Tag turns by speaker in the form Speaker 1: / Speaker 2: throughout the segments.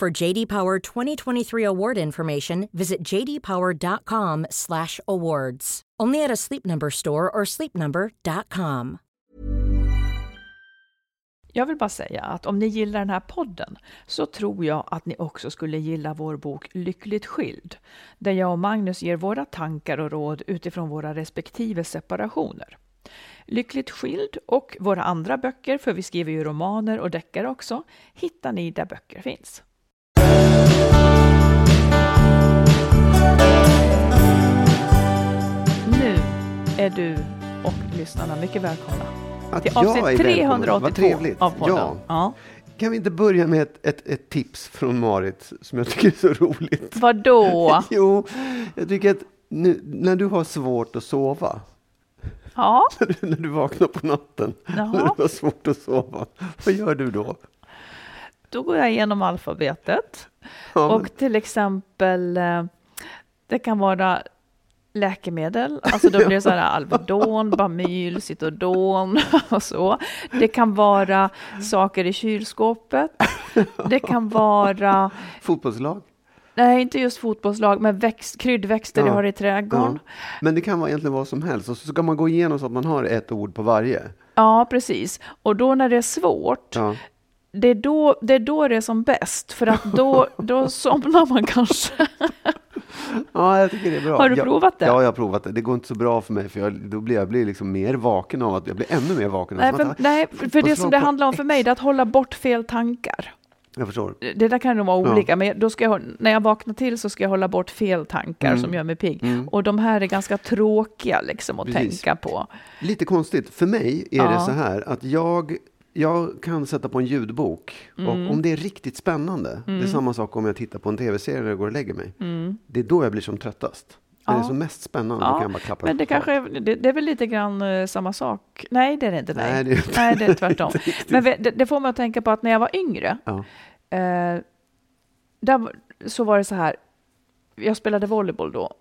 Speaker 1: For JD Power 2023 award information, visit jdpower.com/awards. Only at a Sleep Number store or sleepnumber.com.
Speaker 2: Jag vill bara säga att om ni gillar den här podden så tror jag att ni också skulle gilla vår bok Lyckligt skild, där jag och Magnus ger våra tankar och råd utifrån våra respektive separationer. Lyckligt skild och våra andra böcker, för vi skriver ju romaner och deckare också, hittar ni där böcker finns. Nu är du och lyssnarna mycket välkomna
Speaker 3: Att
Speaker 2: till avsnitt
Speaker 3: välkommen.
Speaker 2: 382
Speaker 3: Vad trevligt.
Speaker 2: av podden.
Speaker 3: Ja.
Speaker 2: Ja.
Speaker 3: Kan vi inte börja med ett, ett, ett tips från Marit som jag tycker är så roligt?
Speaker 2: Vadå?
Speaker 3: Jo, jag tycker att nu, när du har svårt att sova,
Speaker 2: Ja,
Speaker 3: när du vaknar på natten,
Speaker 2: Jaha.
Speaker 3: när du har svårt att sova, vad gör du då?
Speaker 2: Då går jag igenom alfabetet.
Speaker 3: Ja,
Speaker 2: Och till exempel, eh, det kan vara läkemedel, alltså då blir det så här Alvedon, Bamyl, Citodon och så. Det kan vara saker i kylskåpet. Det kan vara,
Speaker 3: Fotbollslag?
Speaker 2: nej inte just fotbollslag, men växt, kryddväxter
Speaker 3: Ja.
Speaker 2: har i trädgården.
Speaker 3: Ja. Men det kan vara egentligen vad som helst. Och så ska man gå igenom så att man har ett ord på varje.
Speaker 2: Ja, precis. Och då när det är svårt,
Speaker 3: Ja.
Speaker 2: Det är, då, det är då det är som bäst, för att då, då somnar man kanske.
Speaker 3: Ja, jag tycker det är bra.
Speaker 2: Har du
Speaker 3: jag,
Speaker 2: provat det?
Speaker 3: Ja, jag har provat det. Det går inte så bra för mig, för jag, då blir jag blir liksom mer vaken av att jag blir ännu mer vaken.
Speaker 2: Nej,
Speaker 3: att
Speaker 2: för,
Speaker 3: tar-
Speaker 2: nej, för det som det handlar om för mig det är att hålla bort fel tankar.
Speaker 3: Jag förstår.
Speaker 2: Det där kan nog vara
Speaker 3: Ja.
Speaker 2: olika, men då ska jag, när jag vaknar till så ska jag hålla bort fel tankar
Speaker 3: Mm.
Speaker 2: som gör mig pigg.
Speaker 3: Mm.
Speaker 2: Och de här är ganska tråkiga liksom att
Speaker 3: Precis.
Speaker 2: tänka på.
Speaker 3: Lite konstigt. För mig är
Speaker 2: Ja.
Speaker 3: det så här att jag, jag kan sätta på en ljudbok
Speaker 2: Mm.
Speaker 3: och om det är riktigt spännande, det är samma sak om jag tittar på en tv-serie jag går och lägger mig. Det är då jag blir som tröttast. När det är
Speaker 2: Ja.
Speaker 3: som mest spännande då kan jag bara klappa
Speaker 2: men det kanske är, det, det är väl lite grann eh, samma sak. Nej, det är det inte. Nej,
Speaker 3: Nej, det är inte-
Speaker 2: nej det är tvärtom. men det, det får mig att tänka på att när jag var yngre,
Speaker 3: Ja.
Speaker 2: eh, där, så var det så här, jag spelade volleyboll då.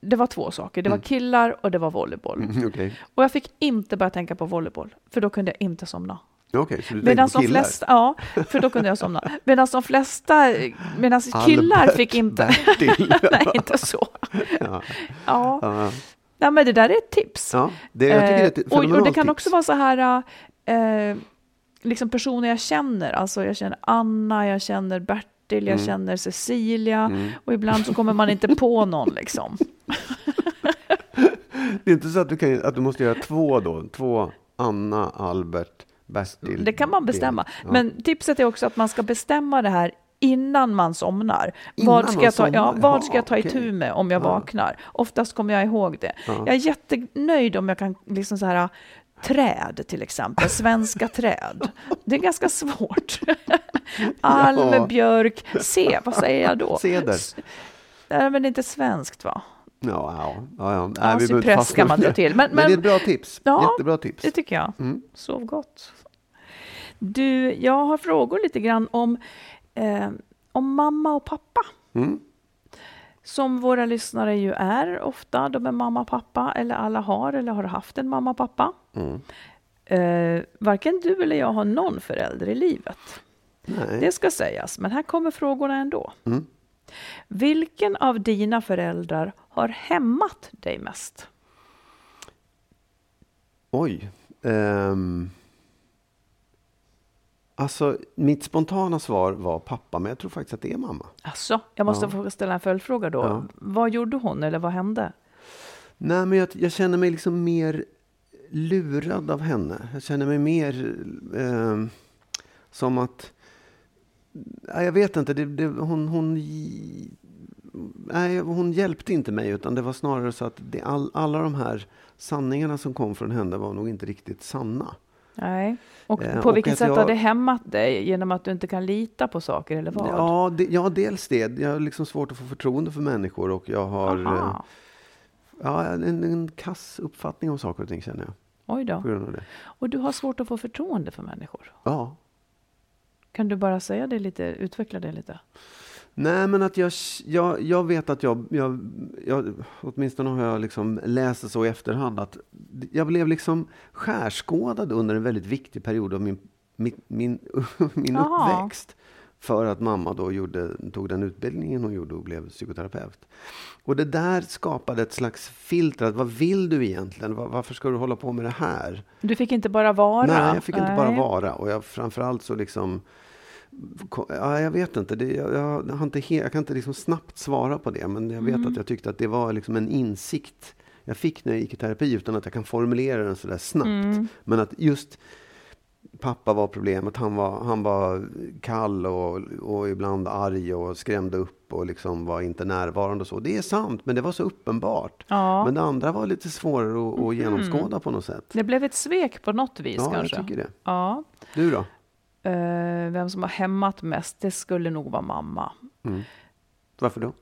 Speaker 2: Det var två saker, det var killar och det var volleyboll.
Speaker 3: Mm, Okej,
Speaker 2: Och jag fick inte börja tänka på volleyboll, för då kunde jag inte somna.
Speaker 3: Okej, så du
Speaker 2: Medan
Speaker 3: tänker på
Speaker 2: de
Speaker 3: killar?
Speaker 2: flesta, ja, för då kunde jag somna. Medan de flesta, medan killar
Speaker 3: Albert,
Speaker 2: fick inte,
Speaker 3: Bertil.
Speaker 2: nej inte så.
Speaker 3: ja.
Speaker 2: Ja,
Speaker 3: Ja.
Speaker 2: nej, men det där är ett tips.
Speaker 3: ja, det, jag tycker det är ett
Speaker 2: Eh, och, och det kan
Speaker 3: tips.
Speaker 2: också vara så här, eh, liksom personer jag känner, alltså jag känner Anna, jag känner Bertil, jag
Speaker 3: Mm.
Speaker 2: känner Cecilia,
Speaker 3: Mm.
Speaker 2: och ibland så kommer man inte på någon liksom.
Speaker 3: Det är inte så att du, kan, att du måste göra två då? Två Anna, Albert, Bertil.
Speaker 2: Det kan man bestämma.
Speaker 3: Ja.
Speaker 2: Men tipset är också att man ska bestämma det här innan man somnar.
Speaker 3: Innan
Speaker 2: vad ska, jag ta, ja, vad ska jag ta itu med om jag
Speaker 3: Ja.
Speaker 2: vaknar? Oftast kommer jag ihåg det.
Speaker 3: Ja.
Speaker 2: Jag är jättenöjd om jag kan liksom så här träd till exempel, svenska träd. Det är ganska svårt. Alm,
Speaker 3: Ja.
Speaker 2: björk, C, vad säger jag då?
Speaker 3: Ceder.
Speaker 2: S- Nej, men det är inte svenskt va?
Speaker 3: Ja, ja, ja. Nej, vi
Speaker 2: cypress kan man dra
Speaker 3: det.
Speaker 2: till. Men-
Speaker 3: Men, det är
Speaker 2: men-
Speaker 3: ett bra tips.
Speaker 2: Ja,
Speaker 3: Jättebra tips.
Speaker 2: Det tycker jag.
Speaker 3: Mm.
Speaker 2: Sov gott. Du, jag har frågor lite grann om, eh, om mamma och pappa.
Speaker 3: Mm.
Speaker 2: Som våra lyssnare ju är ofta. De är mamma och pappa, eller alla har eller har haft en mamma och pappa.
Speaker 3: Mm.
Speaker 2: Eh, varken du eller jag har någon förälder i livet.
Speaker 3: Nej.
Speaker 2: Det ska sägas, men här kommer frågorna ändå.
Speaker 3: Mm.
Speaker 2: Vilken av dina föräldrar har hämmat dig mest?
Speaker 3: Oj. Ehm. Alltså, mitt spontana svar var pappa, men jag tror faktiskt att det är mamma.
Speaker 2: Alltså, jag måste
Speaker 3: Ja.
Speaker 2: få ställa en följdfråga då.
Speaker 3: Ja.
Speaker 2: Vad gjorde hon eller vad hände?
Speaker 3: Nej, men jag, jag känner mig liksom mer lurad av henne. Jag känner mig mer eh, som att... Nej, jag vet inte. Det, det, hon, hon, nej, hon hjälpte inte mig, utan det var snarare så att det, all, alla de här sanningarna som kom från henne var nog inte riktigt sanna.
Speaker 2: Nej. Och
Speaker 3: Eh,
Speaker 2: på
Speaker 3: och
Speaker 2: vilket sätt
Speaker 3: jag-
Speaker 2: har det hämmat dig? Genom att du inte kan lita på saker eller vad?
Speaker 3: Ja, det, ja, dels det. Jag har liksom svårt att få förtroende för människor och jag har eh,
Speaker 2: Aha.
Speaker 3: ja, en, en kass uppfattning om saker och ting känner jag.
Speaker 2: Oj då.
Speaker 3: På grund av det.
Speaker 2: Och du har svårt att få förtroende för människor.
Speaker 3: Ja,
Speaker 2: Kan du bara säga det lite, utveckla det lite?
Speaker 3: Nej, men att jag, jag, jag vet att jag, jag, jag, åtminstone har jag liksom läst det så i efterhand, att jag blev liksom skärskådad under en väldigt viktig period av min, min, min, min uppväxt. För att mamma då gjorde, tog den utbildningen hon gjorde och blev psykoterapeut. Och det där skapade ett slags filter. Att vad vill du egentligen? Var, varför ska du hålla på med det här?
Speaker 2: Du fick inte bara vara?
Speaker 3: Nej, jag fick inte bara
Speaker 2: Nej.
Speaker 3: vara. Och jag framförallt så liksom... Ja, jag vet inte. Det, jag, jag, har inte he, jag kan inte liksom snabbt svara på det. Men jag vet
Speaker 2: Mm.
Speaker 3: att jag tyckte att det var liksom en insikt jag fick när jag gick i terapi utan att jag kan formulera den sådär snabbt.
Speaker 2: Mm.
Speaker 3: Men att just pappa var problemet. Han var, han var kall och, och ibland arg och skrämde upp och liksom var inte närvarande och så. Det är sant, men det var så uppenbart.
Speaker 2: Ja.
Speaker 3: Men det andra var lite svårare att, att genomskåda på något sätt.
Speaker 2: Det blev ett svek på något vis
Speaker 3: Ja, jag
Speaker 2: kanske?
Speaker 3: tycker det.
Speaker 2: Ja.
Speaker 3: Du då?
Speaker 2: Eh, vem som har hämmat mest, det skulle nog vara mamma.
Speaker 3: Mm. Varför då?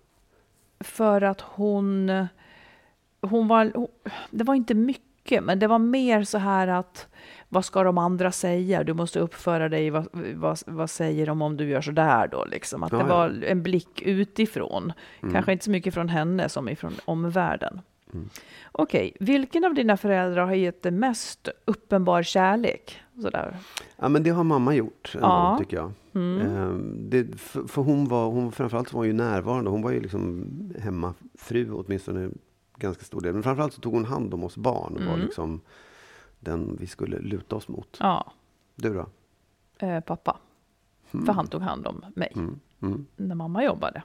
Speaker 2: För att hon, hon var, hon- det var inte mycket, men det var mer så här att vad ska de andra säga? Du måste uppföra dig, vad, vad, vad säger de om du gör så där då? Liksom. Att
Speaker 3: Ja,
Speaker 2: det
Speaker 3: ja.
Speaker 2: var en blick utifrån.
Speaker 3: Mm.
Speaker 2: Kanske inte så mycket från henne som ifrån omvärlden.
Speaker 3: Mm.
Speaker 2: Okej, vilken av dina föräldrar har gett dig mest uppenbar kärlek? Sådär.
Speaker 3: Ja, men det har mamma gjort ändå,
Speaker 2: Ja.
Speaker 3: tycker jag.
Speaker 2: Mm.
Speaker 3: Ehm, det, för, för hon var, hon framförallt var hon ju närvarande. Hon var ju liksom hemmafru åtminstone ganska stor del. Men framförallt så tog hon hand om oss barn och var
Speaker 2: Mm.
Speaker 3: liksom den vi skulle luta oss mot.
Speaker 2: Ja,
Speaker 3: Du då?
Speaker 2: eh, pappa. För han tog hand om mig
Speaker 3: Mm. Mm.
Speaker 2: när mamma jobbade.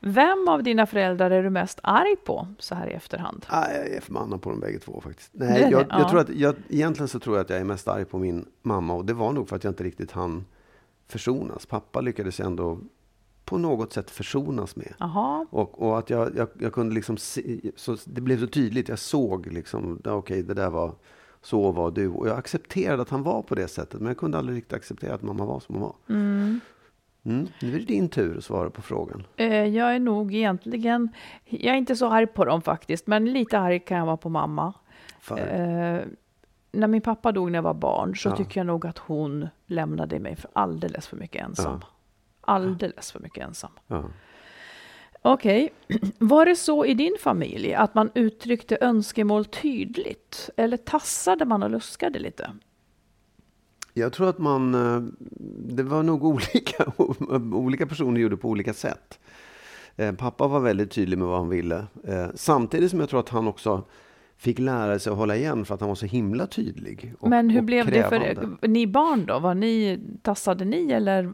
Speaker 2: Vem av dina föräldrar är du mest arg på så här i efterhand?
Speaker 3: Ah, jag är förbannad på dem bägge två faktiskt. Nej, jag,
Speaker 2: det, ja.
Speaker 3: jag tror att, jag, egentligen så tror jag att jag är mest arg på min mamma. Och det var nog för att jag inte riktigt hann försonas. Pappa lyckades jag ändå på något sätt försonas med.
Speaker 2: Jaha,
Speaker 3: Och, och att jag, jag, jag kunde liksom se, så det blev så tydligt. Jag såg liksom, okej, det där var, så var du. Och jag accepterade att han var på det sättet. Men jag kunde aldrig riktigt acceptera att mamma var som hon var.
Speaker 2: mm.
Speaker 3: Mm, nu är det din tur att svara på frågan.
Speaker 2: Eh, jag är nog egentligen, jag är inte så arg på dem faktiskt, men lite arg kan jag vara på mamma.
Speaker 3: För,
Speaker 2: Eh, när min pappa dog när jag var barn så
Speaker 3: Ja.
Speaker 2: tycker jag nog att hon lämnade mig för alldeles för mycket ensam.
Speaker 3: Ja.
Speaker 2: Alldeles för mycket ensam.
Speaker 3: ja.
Speaker 2: Okej, var det så i din familj att man uttryckte önskemål tydligt? Eller tassade man och luskade lite?
Speaker 3: Jag tror att man, eh, det var nog olika, olika personer gjorde på olika sätt. Eh, Pappa var väldigt tydlig med vad han ville. Eh, Samtidigt som jag tror att han också fick lära sig att hålla igen för att han var så himla tydlig. och-
Speaker 2: Men hur blev det för ni barn då? Var ni, tassade ni eller?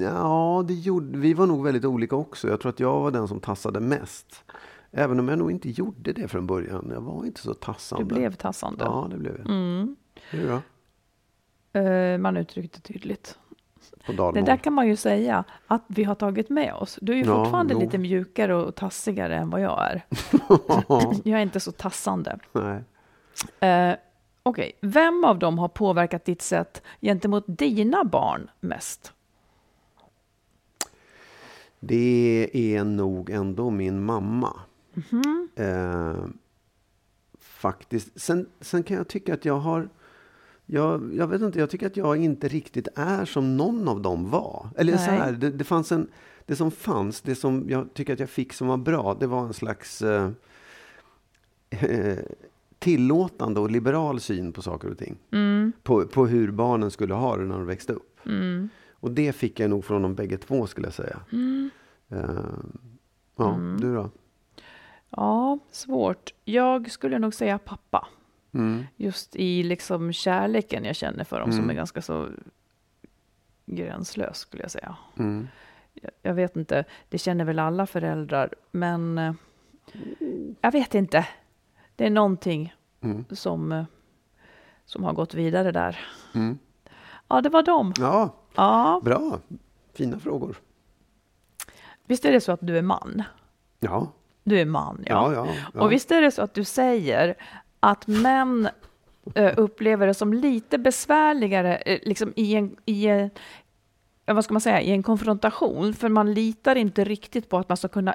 Speaker 3: Ja, det gjorde, vi var nog väldigt olika också. Jag tror att jag var den som tassade mest. Även om jag nog inte gjorde det från början. Jag var inte så tassande.
Speaker 2: Du blev tassande?
Speaker 3: Ja, det blev jag.
Speaker 2: Mm.
Speaker 3: Du då?
Speaker 2: Eh, man uttryckte tydligt. Det där kan man ju säga att vi har tagit med oss. Du är ju
Speaker 3: Ja,
Speaker 2: fortfarande
Speaker 3: jo.
Speaker 2: lite mjukare och tassigare än vad jag är. Jag är inte så tassande.
Speaker 3: Nej.
Speaker 2: Eh, Okej, vem av dem har påverkat ditt sätt gentemot dina barn mest?
Speaker 3: Det är nog ändå min mamma.
Speaker 2: Mhm.
Speaker 3: Eh, faktiskt. Sen, sen kan jag tycka att jag har... Jag, jag vet inte, jag tycker att jag inte riktigt är som någon av dem var. Eller så här, det, det fanns en... Det som fanns, det som jag tycker att jag fick som var bra, det var en slags eh, eh, tillåtande och liberal syn på saker och ting.
Speaker 2: Mm,
Speaker 3: På, på hur barnen skulle ha det när de växte upp.
Speaker 2: mm,
Speaker 3: Och det fick jag nog från de bägge två skulle jag säga.
Speaker 2: mm.
Speaker 3: Eh, ja, du då?
Speaker 2: Ja, svårt. Jag skulle nog säga pappa.
Speaker 3: Mm.
Speaker 2: Just i liksom kärleken jag känner för dem som
Speaker 3: Mm.
Speaker 2: är ganska så gränslös skulle jag säga.
Speaker 3: Mm.
Speaker 2: Jag- Jag vet inte, det känner väl alla föräldrar, men eh, jag vet inte. Det är någonting
Speaker 3: Mm.
Speaker 2: som, eh, som har gått vidare där.
Speaker 3: Mm.
Speaker 2: Ja, det var dem.
Speaker 3: Ja,
Speaker 2: Ja,
Speaker 3: bra. Fina frågor.
Speaker 2: visst är det så att du är man?
Speaker 3: Ja,
Speaker 2: Du är man,
Speaker 3: ja, ja. ja.
Speaker 2: Och visst är det så att du säger att män eh, upplever det som lite besvärligare eh, liksom i en, i en ja, vad ska man säga, i en konfrontation, för man litar inte riktigt på att man ska kunna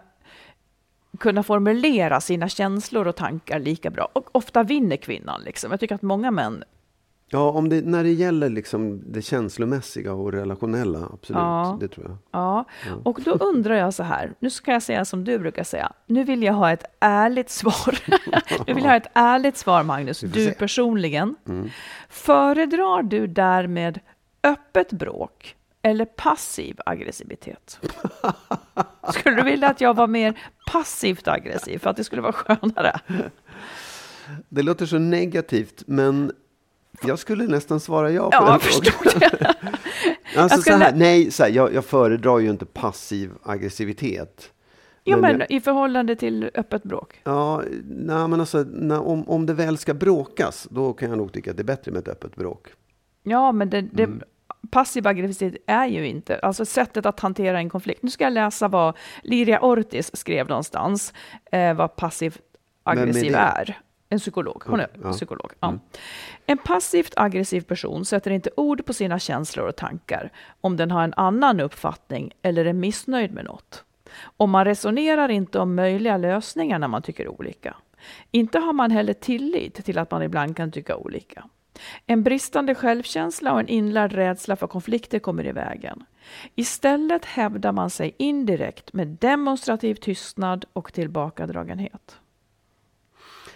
Speaker 2: kunna formulera sina känslor och tankar lika bra. Och ofta vinner kvinnan. Liksom. Jag tycker att många män
Speaker 3: Ja, om det, när det gäller liksom det känslomässiga och relationella, absolut.
Speaker 2: Ja.
Speaker 3: Det tror jag.
Speaker 2: Ja, och då undrar jag så här, nu ska jag säga som du brukar säga, nu vill jag ha ett ärligt svar. nu vill jag ha ett ärligt svar, Magnus, du
Speaker 3: se.
Speaker 2: personligen.
Speaker 3: Mm.
Speaker 2: Föredrar du därmed öppet bråk eller passiv aggressivitet? Skulle du vilja att jag var mer passivt aggressiv för att det skulle vara skönare?
Speaker 3: Det låter så negativt, men jag skulle nästan svara ja på
Speaker 2: Ja,
Speaker 3: den
Speaker 2: jag
Speaker 3: frågan. Alltså
Speaker 2: Jag skulle-
Speaker 3: så här, nej, så här, jag, jag föredrar ju inte passiv aggressivitet.
Speaker 2: Ja,
Speaker 3: Men
Speaker 2: men i förhållande till öppet bråk.
Speaker 3: Ja, nej, men alltså, när, om, om det väl ska bråkas, då kan jag nog tycka att det är bättre med ett öppet bråk.
Speaker 2: Ja, men det, det,
Speaker 3: Mm.
Speaker 2: passiv aggressivitet är ju inte, alltså sättet att hantera en konflikt. Nu ska jag läsa vad Liria Ortiz skrev någonstans, eh, vad passiv aggressiv är. En psykolog. Hon är
Speaker 3: Ja, ja.
Speaker 2: psykolog. Ja.
Speaker 3: Mm.
Speaker 2: En passivt aggressiv person sätter inte ord på sina känslor och tankar om den har en annan uppfattning eller är missnöjd med något. Och man resonerar inte om möjliga lösningar när man tycker olika. Inte har man heller tillit till att man ibland kan tycka olika. En bristande självkänsla och en inlärd rädsla för konflikter kommer i vägen. Istället hävdar man sig indirekt med demonstrativ tystnad och tillbakadragenhet.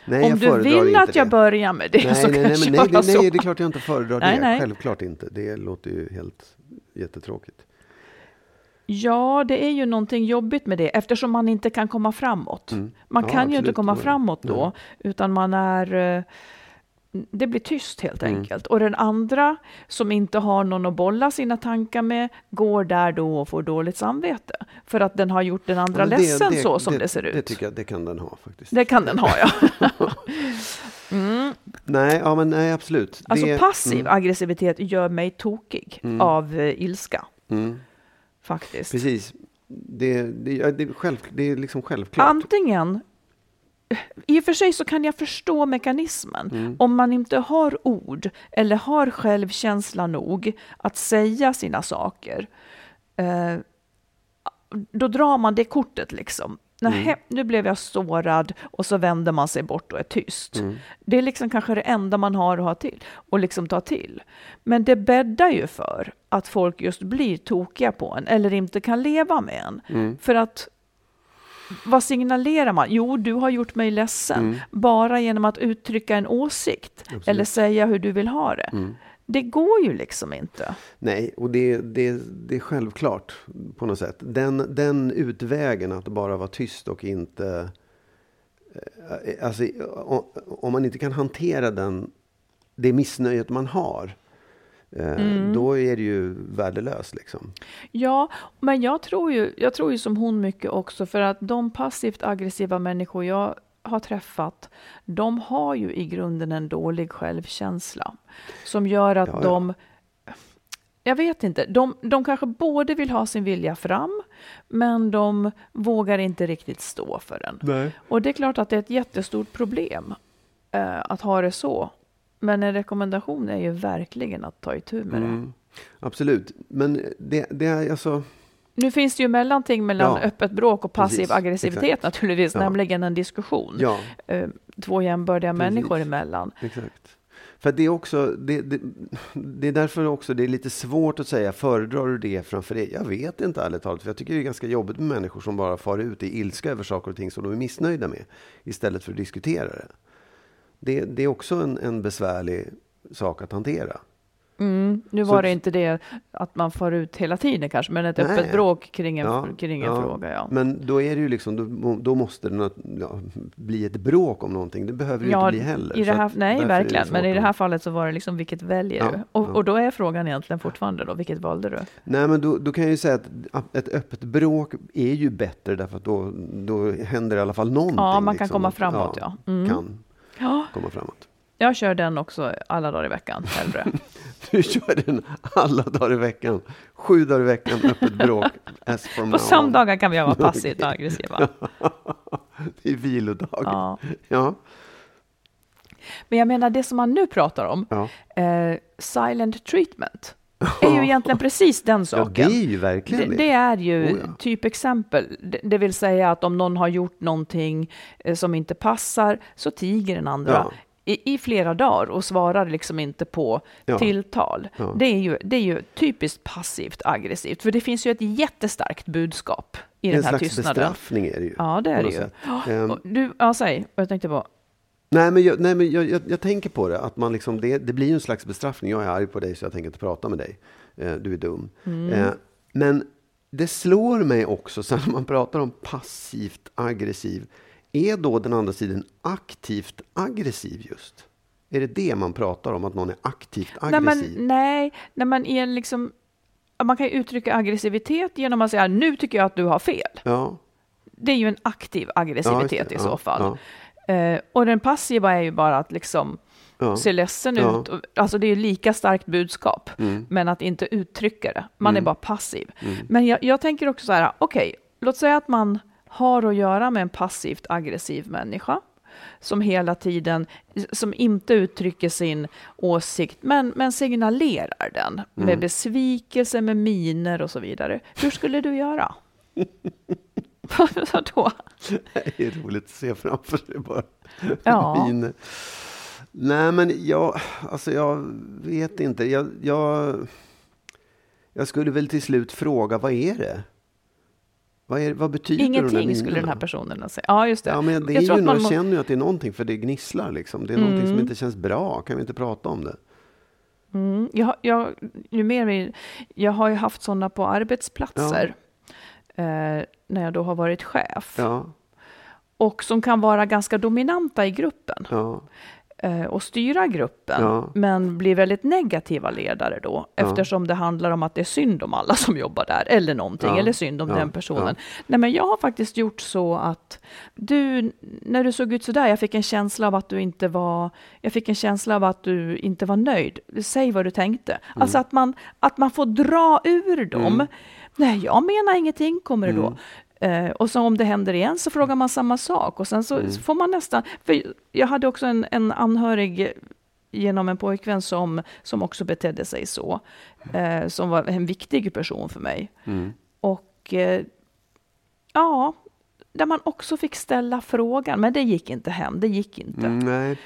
Speaker 3: Nej,
Speaker 2: Om
Speaker 3: jag
Speaker 2: du vill att jag
Speaker 3: det.
Speaker 2: börjar med det
Speaker 3: nej,
Speaker 2: så
Speaker 3: nej, nej,
Speaker 2: jag
Speaker 3: men nej, det,
Speaker 2: så.
Speaker 3: nej, det är klart jag inte föredrar
Speaker 2: Nej,
Speaker 3: det.
Speaker 2: nej.
Speaker 3: Självklart inte. Det låter ju helt jättetråkigt.
Speaker 2: Ja, det är ju någonting jobbigt med det eftersom man inte kan komma framåt.
Speaker 3: Mm.
Speaker 2: Man
Speaker 3: Ja,
Speaker 2: kan ju inte
Speaker 3: absolut.
Speaker 2: komma
Speaker 3: Nej.
Speaker 2: framåt då, utan man är... Det blir tyst helt
Speaker 3: Mm.
Speaker 2: enkelt. Och den andra som inte har någon att bolla sina tankar med går där då och får dåligt samvete. För att den har gjort den andra
Speaker 3: Ja, men
Speaker 2: ledsen så som det, ser ut.
Speaker 3: Det tycker jag, det kan den ha faktiskt.
Speaker 2: Det kan den ha, ja. mm.
Speaker 3: Nej, ja, men nej, absolut.
Speaker 2: Alltså
Speaker 3: det,
Speaker 2: passiv
Speaker 3: Mm,
Speaker 2: aggressivitet gör mig tokig
Speaker 3: Mm.
Speaker 2: av eh, ilska,
Speaker 3: mm,
Speaker 2: faktiskt.
Speaker 3: precis. Det, det, det, själv, det är liksom självklart.
Speaker 2: Antingen, i och för sig så kan jag förstå mekanismen.
Speaker 3: Mm.
Speaker 2: Om man inte har ord eller har självkänsla nog att säga sina saker, eh, då drar man det kortet liksom. Nähä,
Speaker 3: Mm.
Speaker 2: nu blev jag sårad och så vänder man sig bort och är tyst.
Speaker 3: Mm.
Speaker 2: Det är liksom kanske det enda man har att ha till och liksom ta till. Men det bäddar ju för att folk just blir tokiga på en eller inte kan leva med en.
Speaker 3: Mm.
Speaker 2: För att vad signalerar man? Jo, du har gjort mig ledsen
Speaker 3: Mm.
Speaker 2: bara genom att uttrycka en åsikt
Speaker 3: Absolut.
Speaker 2: eller säga hur du vill ha det.
Speaker 3: Mm.
Speaker 2: Det går ju liksom inte.
Speaker 3: Nej, och det, det, det är självklart på något sätt. Den, den utvägen att bara vara tyst och inte... eh, Alltså, om man inte kan hantera den, det missnöjet man har,
Speaker 2: Mm.
Speaker 3: då är det ju värdelöst. Liksom.
Speaker 2: Ja, men jag tror, ju, jag tror ju som hon mycket också för att de passivt aggressiva människor jag har träffat, de har ju i grunden en dålig självkänsla som gör att
Speaker 3: Ja, ja.
Speaker 2: de jag vet inte, de, de kanske både vill ha sin vilja fram, men de vågar inte riktigt stå för den.
Speaker 3: Nej.
Speaker 2: Och det är klart att det är ett jättestort problem eh, att ha det så. Men en rekommendation är ju verkligen att ta itu med det.
Speaker 3: Mm. Absolut. Men det, det är alltså...
Speaker 2: Nu finns det ju mellanting mellan
Speaker 3: Ja.
Speaker 2: öppet bråk och passiv
Speaker 3: Precis,
Speaker 2: aggressivitet
Speaker 3: exakt.
Speaker 2: naturligtvis,
Speaker 3: Ja.
Speaker 2: nämligen en diskussion.
Speaker 3: Ja,
Speaker 2: Eh, två jämbördiga
Speaker 3: Precis.
Speaker 2: människor emellan.
Speaker 3: exakt. För det är också, det, det, det är därför också det är lite svårt att säga, föredrar du det framför det? Jag vet inte ärligt talat, för jag tycker det är ganska jobbigt med människor som bara far ut i ilska över saker och ting som de är missnöjda med, istället för att diskutera det. Det, det är också en, en besvärlig sak att hantera.
Speaker 2: Mm, nu
Speaker 3: Så-
Speaker 2: var det inte det att man får ut hela tiden kanske, men ett
Speaker 3: Nej.
Speaker 2: öppet bråk kring en,
Speaker 3: Ja,
Speaker 2: kring en
Speaker 3: ja.
Speaker 2: fråga. Ja.
Speaker 3: Men då är det ju liksom, då, då måste det ja, bli ett bråk om någonting. Det behöver det
Speaker 2: Ja,
Speaker 3: inte bli heller.
Speaker 2: I det
Speaker 3: Så
Speaker 2: här,
Speaker 3: att
Speaker 2: nej, verkligen. Men i det här fallet så var det liksom, vilket väljer du? Och, och då är frågan egentligen fortfarande då, vilket valde du?
Speaker 3: Nej, men då, då kan jag ju säga att ett öppet bråk är ju bättre därför att då, då händer i alla fall någonting.
Speaker 2: Ja, man kan
Speaker 3: liksom.
Speaker 2: komma framåt, ja. Mm.
Speaker 3: Kan
Speaker 2: Ja,
Speaker 3: komma framåt.
Speaker 2: jag kör den också alla dagar i veckan, hellre.
Speaker 3: Du kör den alla dagar i veckan. Sju dagar i veckan, öppet bråk. As from
Speaker 2: På söndagar kan vi vara passivt aggressiva.
Speaker 3: Det är vilodag.
Speaker 2: Ja.
Speaker 3: Ja.
Speaker 2: Men jag menar, det som man nu pratar om,
Speaker 3: Ja.
Speaker 2: eh, silent treatment, är ju egentligen precis den
Speaker 3: ja,
Speaker 2: saken.
Speaker 3: det är ju verkligen
Speaker 2: Det, det är ju
Speaker 3: Oh, ja.
Speaker 2: typexempel, det, det vill säga att om någon har gjort någonting eh, som inte passar så tiger den andra
Speaker 3: Ja.
Speaker 2: i, i flera dagar och svarar liksom inte på
Speaker 3: Ja.
Speaker 2: tilltal.
Speaker 3: Ja.
Speaker 2: Det, är ju, det är ju typiskt passivt aggressivt, för det finns ju ett jättestarkt budskap i
Speaker 3: En
Speaker 2: den här
Speaker 3: slags
Speaker 2: tystnaden.
Speaker 3: bestraffning är det ju.
Speaker 2: Ja, det är det ju. Och Du, ja, säg vad jag tänkte på.
Speaker 3: Nej, men, jag, nej, men jag, jag, jag tänker på det, att man liksom, det, det blir ju en slags bestraffning. Jag är arg på dig så jag tänker inte prata med dig. Eh, du är dum.
Speaker 2: Mm.
Speaker 3: Eh, men det slår mig också, så när man pratar om passivt aggressiv, är då den andra sidan aktivt aggressiv just? Är det det man pratar om, att någon är aktivt aggressiv?
Speaker 2: men, nej, när man är liksom... Man kan ju uttrycka aggressivitet genom att säga nu tycker jag att du har fel.
Speaker 3: Ja,
Speaker 2: Det är ju en aktiv
Speaker 3: ja,
Speaker 2: aggressivitet
Speaker 3: det.
Speaker 2: i
Speaker 3: Ja,
Speaker 2: så fall.
Speaker 3: Ja,
Speaker 2: Eh, och den passiva är ju bara att liksom
Speaker 3: ja.
Speaker 2: se ledsen
Speaker 3: Ja.
Speaker 2: ut. Och- Alltså det är ju lika starkt budskap,
Speaker 3: Mm.
Speaker 2: men att inte uttrycka det. Man är
Speaker 3: Mm.
Speaker 2: bara passiv.
Speaker 3: Mm.
Speaker 2: Men jag, jag tänker också så här, okej, låt säga att man har att göra med en passivt aggressiv människa som hela tiden, som inte uttrycker sin åsikt, men, men signalerar den med
Speaker 3: Mm.
Speaker 2: besvikelse, med miner och så vidare. Hur skulle du göra? Vadå?
Speaker 3: Det är roligt att se framför sig bara.
Speaker 2: Ja.
Speaker 3: Min... Nej, men jag, alltså jag vet inte. Jag, jag, jag skulle väl till slut fråga, vad är det? Vad, är, vad betyder de där
Speaker 2: Ingenting skulle den här personen säga. Ja, just det.
Speaker 3: Ja, men det
Speaker 2: Jag
Speaker 3: är ju,
Speaker 2: man må-
Speaker 3: känner ju att det är någonting, för det gnisslar liksom. Det är någonting som
Speaker 2: Mm.
Speaker 3: inte känns bra. Kan vi inte prata om det?
Speaker 2: Mm, jag, jag, ju mer jag har ju haft sådana på arbetsplatser eh, när jag då har varit chef
Speaker 3: Ja,
Speaker 2: och som kan vara ganska dominanta i gruppen
Speaker 3: ja,
Speaker 2: eh, och styra gruppen
Speaker 3: Ja.
Speaker 2: men blir väldigt negativa ledare då eftersom det handlar om att det är synd om alla som jobbar där eller någonting eller synd om den personen. Nej, men jag har faktiskt gjort så att du, när du såg ut så där, jag fick en känsla av att du inte var, jag fick en känsla av att du inte var nöjd. Säg vad du tänkte. Alltså att man, att man får dra ur dem.
Speaker 3: Mm.
Speaker 2: Nej, jag menar ingenting, kommer det då.
Speaker 3: Mm.
Speaker 2: Eh, och så om det händer igen så frågar man samma sak och sen så
Speaker 3: Mm.
Speaker 2: får man nästan, för jag hade också en, en anhörig genom en pojkvän som, som också betedde sig så, eh, som var en viktig person för mig.
Speaker 3: mm.
Speaker 2: Och eh, ja, där man också fick ställa frågan, men det gick inte hem, det gick inte.
Speaker 3: Mm, nej.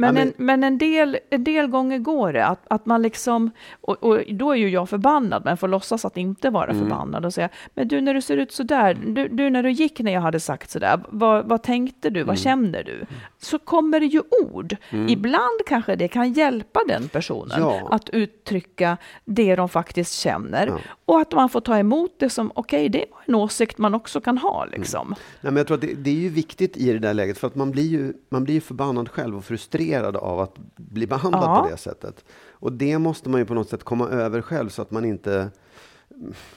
Speaker 2: Men, en, men en, del, en del gånger går det, att, att man liksom, och, och då är ju jag förbannad, men får låtsas att inte vara
Speaker 3: Mm.
Speaker 2: förbannad och säga, men du när du ser ut sådär, du, du när du gick när jag hade sagt sådär, vad, vad tänkte du, vad
Speaker 3: Mm.
Speaker 2: känner du? Så kommer det ju ord. Ibland kanske det kan hjälpa den personen
Speaker 3: Ja.
Speaker 2: att uttrycka det de faktiskt känner.
Speaker 3: Ja.
Speaker 2: Och att man får ta emot det som, okej, det var en åsikt man också kan ha liksom.
Speaker 3: Nej, men jag tror att det, det är ju viktigt i det där läget, för att man blir ju, man blir ju förbannad själv och frustrerad av att bli behandlad
Speaker 2: Ja.
Speaker 3: på det sättet. Och det måste man ju på något sätt komma över själv så att man inte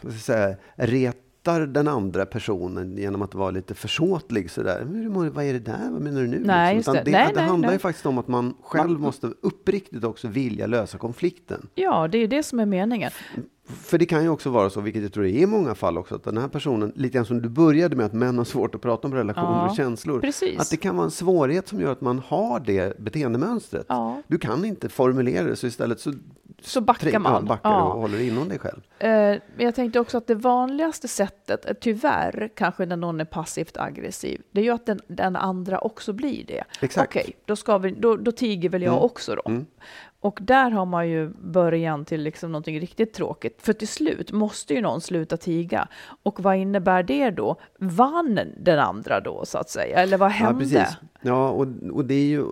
Speaker 3: vad ska jag säga, retar den andra personen genom att vara lite försåtlig sådär. Vad är det där? Vad menar du nu?
Speaker 2: Nej,
Speaker 3: liksom?
Speaker 2: det.
Speaker 3: det,
Speaker 2: Nej,
Speaker 3: det
Speaker 2: nej,
Speaker 3: handlar
Speaker 2: nej.
Speaker 3: ju faktiskt om att man själv måste uppriktigt också vilja lösa konflikten.
Speaker 2: Ja, det är det som är meningen.
Speaker 3: För det kan ju också vara så, vilket jag tror det är i många fall också, att den här personen, lite grann som du började med, att män har svårt att prata om relationer
Speaker 2: Ja,
Speaker 3: och känslor.
Speaker 2: precis.
Speaker 3: Att det kan vara en svårighet som gör att man har det beteendemönstret.
Speaker 2: Ja.
Speaker 3: Du kan inte formulera det, så istället så,
Speaker 2: Så backar
Speaker 3: ja,
Speaker 2: man.
Speaker 3: backar
Speaker 2: Ja.
Speaker 3: och håller inom dig själv.
Speaker 2: Eh, Men jag tänkte också att det vanligaste sättet, tyvärr, kanske när någon är passivt aggressiv, det är ju att den, den andra också blir det.
Speaker 3: Exakt.
Speaker 2: Okej, då, ska vi, då, då tiger väl jag
Speaker 3: Mm.
Speaker 2: också då.
Speaker 3: Mm.
Speaker 2: Och där har man ju början till liksom någonting riktigt tråkigt. För till slut måste ju någon sluta tiga. Och vad innebär det då? Vann den andra då, så att säga? Eller vad hände?
Speaker 3: Ja, precis. Ja, och, och det är ju,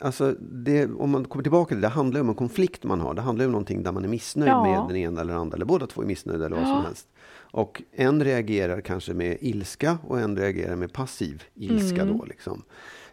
Speaker 3: alltså, det, om man kommer tillbaka till det, det handlar ju om en konflikt man har. Det handlar ju om någonting där man är missnöjd
Speaker 2: Ja.
Speaker 3: med den ena eller andra, eller båda två är missnöjda eller vad som helst. Och en reagerar kanske med ilska och en reagerar med passiv ilska
Speaker 2: Mm.
Speaker 3: då liksom.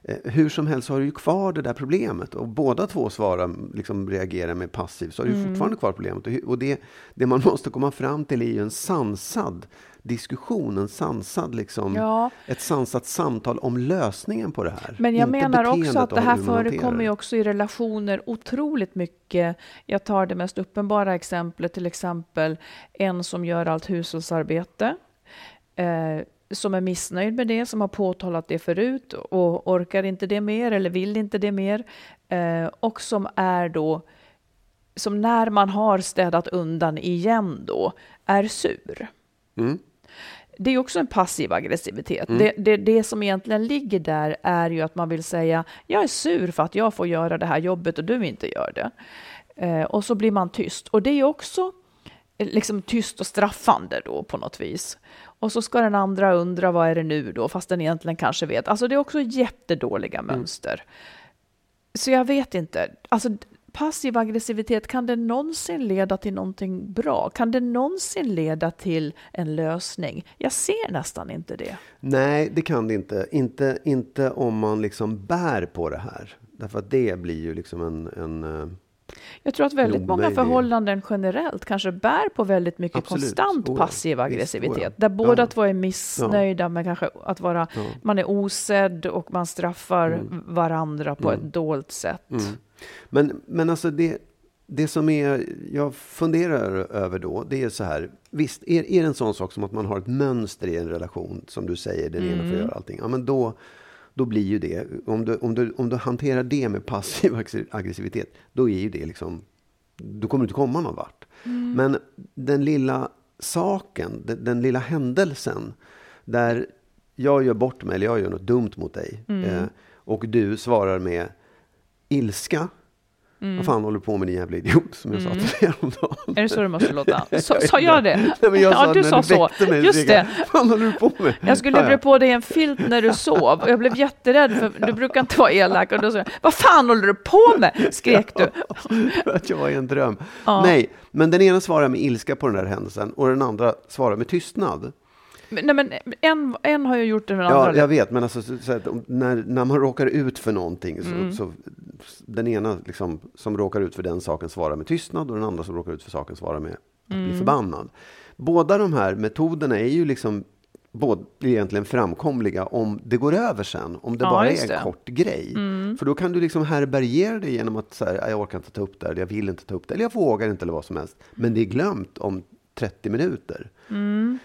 Speaker 3: Eh, Hur som helst har du ju kvar det där problemet och båda två svarar, liksom reagerar med passiv så har du
Speaker 2: Mm.
Speaker 3: fortfarande kvar problemet. Och det, det man måste komma fram till är ju en sansad diskussion, en sansad liksom,
Speaker 2: Ja.
Speaker 3: ett sansat samtal om lösningen på det här.
Speaker 2: Men jag
Speaker 3: Inte
Speaker 2: menar också att det här förekommer ju också i relationer otroligt mycket. Jag tar det mest uppenbara exemplet, till exempel en som gör allt hushållsarbete, eh, som är missnöjd med det, som har påtalat det förut och orkar inte det mer eller vill inte det mer. Eh, och som är då, som när man har städat undan igen då, är sur.
Speaker 3: Mm.
Speaker 2: Det är också en passiv aggressivitet. Det, det, det som egentligen ligger där är ju att man vill säga jag är sur för att jag får göra det här jobbet och du inte gör det. Eh, och så blir man tyst. Och det är också liksom tyst och straffande då på något vis. Och så ska den andra undra vad är det nu då, fast den egentligen kanske vet. Alltså det är också jättedåliga mönster. Så jag vet inte. Alltså, passiv aggressivitet, kan det någonsin leda till någonting bra? Kan det någonsin leda till en lösning? Jag ser nästan inte det.
Speaker 3: Nej, det kan det inte. inte. Inte om man liksom bär på det här. Därför att det blir ju liksom en... en eh,
Speaker 2: Jag tror att väldigt många förhållanden generellt kanske bär på väldigt mycket
Speaker 3: Absolut.
Speaker 2: konstant
Speaker 3: Oh ja.
Speaker 2: passiv aggressivitet.
Speaker 3: oh ja.
Speaker 2: Där båda
Speaker 3: Ja.
Speaker 2: två är missnöjda med kanske att vara,
Speaker 3: Ja.
Speaker 2: man är osedd och man straffar
Speaker 3: Mm.
Speaker 2: varandra på ett dolt sätt.
Speaker 3: mm. Men, men alltså det, det som är, jag funderar över då, det är så här. Visst, är, är det en sån sak som att man har ett mönster i en relation, som du säger, den ena får göra allting. Ja, men då, då blir ju det, om du, om, du, om du hanterar det med passiv aggressivitet, då är ju det liksom, då kommer du inte komma någon vart. Men den lilla saken, den, den lilla händelsen, där jag gör bort mig, eller jag gör något dumt mot dig, eh, och du svarar med ilska. Vad fan håller du på med din jävla idiot, som jag sa till dig häromdagen.
Speaker 2: Är det så det måste låta? Så, sa jag det?
Speaker 3: Nej, men jag
Speaker 2: ja,
Speaker 3: sa
Speaker 2: du sa så.
Speaker 3: väckte mig,
Speaker 2: Just
Speaker 3: så
Speaker 2: det.
Speaker 3: Vad fan håller du på med?
Speaker 2: Jag skulle
Speaker 3: ja.
Speaker 2: bre på dig en filt när du sov och jag blev jätterädd för du brukar inte vara elak. Och då sa jag, vad fan håller du på med? skrek du.
Speaker 3: För att jag var i en dröm.
Speaker 2: Ja.
Speaker 3: Nej, men den ena svarar med ilska på den där händelsen och den andra svarar med tystnad.
Speaker 2: Men, nej, men en, en har ju gjort det den andra.
Speaker 3: Ja, jag vet, men alltså, så, så att, när, när man råkar ut för någonting, så,
Speaker 2: Mm.
Speaker 3: så den ena liksom, som råkar ut för den saken svarar med tystnad och den andra som råkar ut för saken svarar med att
Speaker 2: Mm.
Speaker 3: bli förbannad. Båda de här metoderna är ju liksom både egentligen framkomliga om det går över sen, om det
Speaker 2: Ja,
Speaker 3: bara är en
Speaker 2: det. Mm.
Speaker 3: kort grej. För då kan du liksom härbärgera det genom att säga, jag orkar inte ta upp det, eller jag vill inte ta upp det, eller jag vågar inte, eller vad som helst. Men det är glömt om 30 minuter.
Speaker 2: Mm.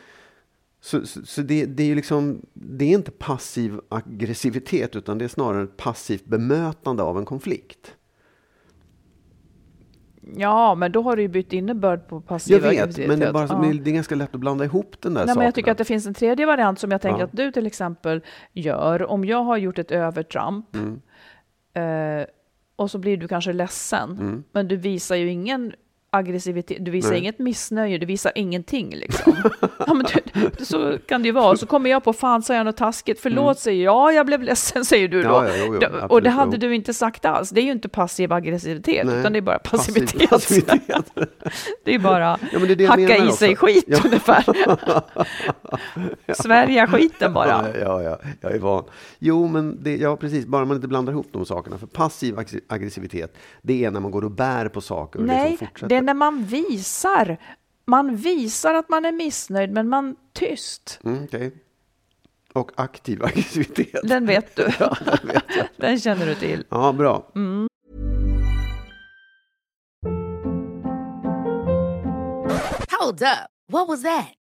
Speaker 3: Så, så, så det, det är ju liksom, det är inte passiv aggressivitet, utan det är snarare ett passivt bemötande av en konflikt.
Speaker 2: Ja, men då har du ju bytt innebörd på passiv
Speaker 3: Jag vet,
Speaker 2: aggressivitet.
Speaker 3: men det är, bara,
Speaker 2: Ja.
Speaker 3: det är ganska lätt att blanda ihop den där
Speaker 2: Nej,
Speaker 3: saken.
Speaker 2: men jag tycker att det finns en tredje variant som jag tänker
Speaker 3: Ja.
Speaker 2: att du till exempel gör. Om jag har gjort ett övertramp
Speaker 3: Mm.
Speaker 2: eh, och så blir du kanske ledsen,
Speaker 3: Mm.
Speaker 2: men du visar ju ingen aggressivitet, du visar
Speaker 3: Nej.
Speaker 2: inget missnöje, du visar ingenting liksom. ja, men du, så kan det ju vara. Så kommer jag på, fan sa jag något taskigt, förlåt säger jag, ja jag blev ledsen säger du då.
Speaker 3: Mm. Ja, ja, jo, jo, absolut,
Speaker 2: och det hade du inte sagt alls. Det är ju inte passiv aggressivitet,
Speaker 3: Nej,
Speaker 2: utan det är bara
Speaker 3: passiv
Speaker 2: passivitet.
Speaker 3: passivitet.
Speaker 2: det är bara
Speaker 3: Ja, det är det
Speaker 2: hacka i sig
Speaker 3: också.
Speaker 2: skit
Speaker 3: Ja.
Speaker 2: ungefär. Svärja skiten bara.
Speaker 3: Ja, ja, ja, jag är van. Jo, men det, ja, precis. Bara man inte blandar ihop de sakerna. För passiv agg- aggressivitet, det är när man går och bär på saker och
Speaker 2: Nej,
Speaker 3: liksom fortsätter.
Speaker 2: När man visar. Man visar att man är missnöjd, men man tyst.
Speaker 3: Mm, okej. Och aktiv aggressivitet.
Speaker 2: Den vet du.
Speaker 3: Ja, det vet jag.
Speaker 2: Den känner du till.
Speaker 3: Ja, bra.
Speaker 4: Hold up. What was that?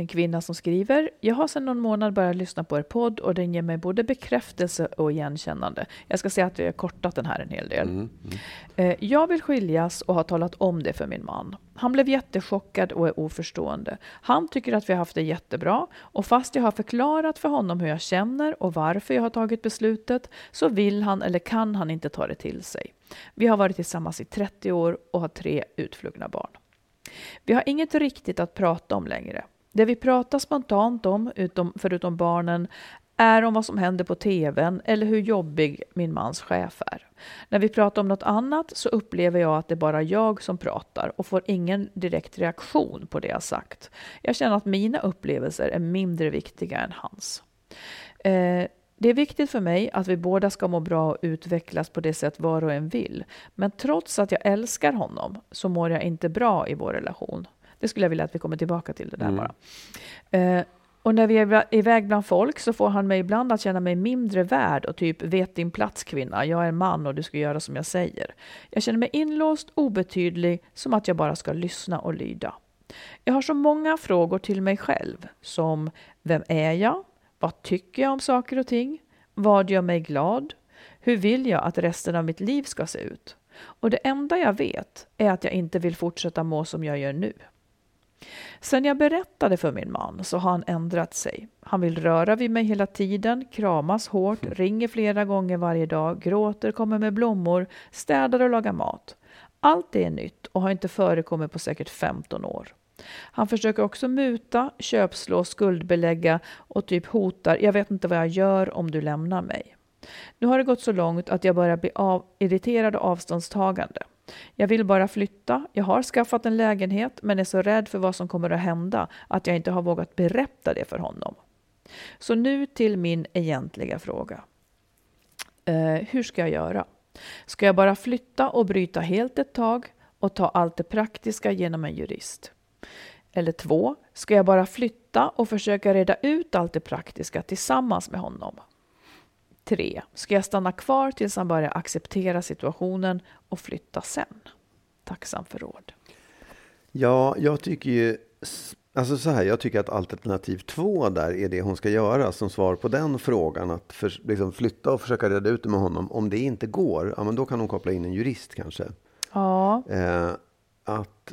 Speaker 2: En kvinna som skriver, jag har sedan någon månad börjat lyssna på er podd och den ger mig både bekräftelse och igenkännande. Jag ska säga att jag har kortat den här en hel del.
Speaker 3: Mm.
Speaker 2: Eh, Jag vill skiljas och har talat om det för min man. Han blev jättechockad och är oförstående. Han tycker att vi har haft det jättebra och fast jag har förklarat för honom hur jag känner och varför jag har tagit beslutet så vill han eller kan han inte ta det till sig. Vi har varit tillsammans i 30 år och har tre utflugna barn. Vi har inget riktigt att prata om längre. Det vi pratar spontant om, utom, förutom barnen, är om vad som händer på tvn eller hur jobbig min mans chef är. När vi pratar om något annat så upplever jag att det är bara jag som pratar och får ingen direkt reaktion på det jag sagt. Jag känner att mina upplevelser är mindre viktiga än hans. Eh, det är viktigt för mig att vi båda ska må bra och utvecklas på det sätt var och en vill. Men trots att jag älskar honom så mår jag inte bra i vår relation. Det skulle jag vilja att vi kommer tillbaka till det där
Speaker 3: Mm.
Speaker 2: bara. Eh, och när vi är iväg bland folk så får han mig ibland att känna mig mindre värd och typ vet din plats kvinna, jag är man och du ska göra som jag säger. Jag känner mig inlåst, obetydlig, som att jag bara ska lyssna och lyda. Jag har så många frågor till mig själv som vem är jag? Vad tycker jag om saker och ting? Vad gör mig glad? Hur vill jag att resten av mitt liv ska se ut? Och det enda jag vet är att jag inte vill fortsätta må som jag gör nu. Sen jag berättade för min man så har han ändrat sig. Han vill röra vid mig hela tiden, kramas hårt, ringer flera gånger varje dag, gråter, kommer med blommor, städar och lagar mat. Allt det är nytt och har inte förekommit på säkert 15 år. Han försöker också muta, köpslå, skuldbelägga och typ hotar, jag vet inte vad jag gör om du lämnar mig. Nu har det gått så långt att jag börjar bli av, irriterad och avståndstagande. Jag vill bara flytta. Jag har skaffat en lägenhet men är så rädd för vad som kommer att hända att jag inte har vågat berätta det för honom. Så nu till min egentliga fråga. Eh, hur ska jag göra? Ska jag bara flytta och bryta helt ett tag och ta allt det praktiska genom en jurist? Eller två, ska jag bara flytta och försöka reda ut allt det praktiska tillsammans med honom? 3. Ska jag stanna kvar tills han börjar acceptera situationen och flytta sen? Tacksam för råd.
Speaker 3: Ja, jag tycker ju... Alltså så här, jag tycker att alternativ två där är det hon ska göra som svar på den frågan. Att för, liksom flytta och försöka reda ut det med honom. Om det inte går, ja, men då kan hon koppla in en jurist kanske.
Speaker 2: Ja,
Speaker 3: Eh, att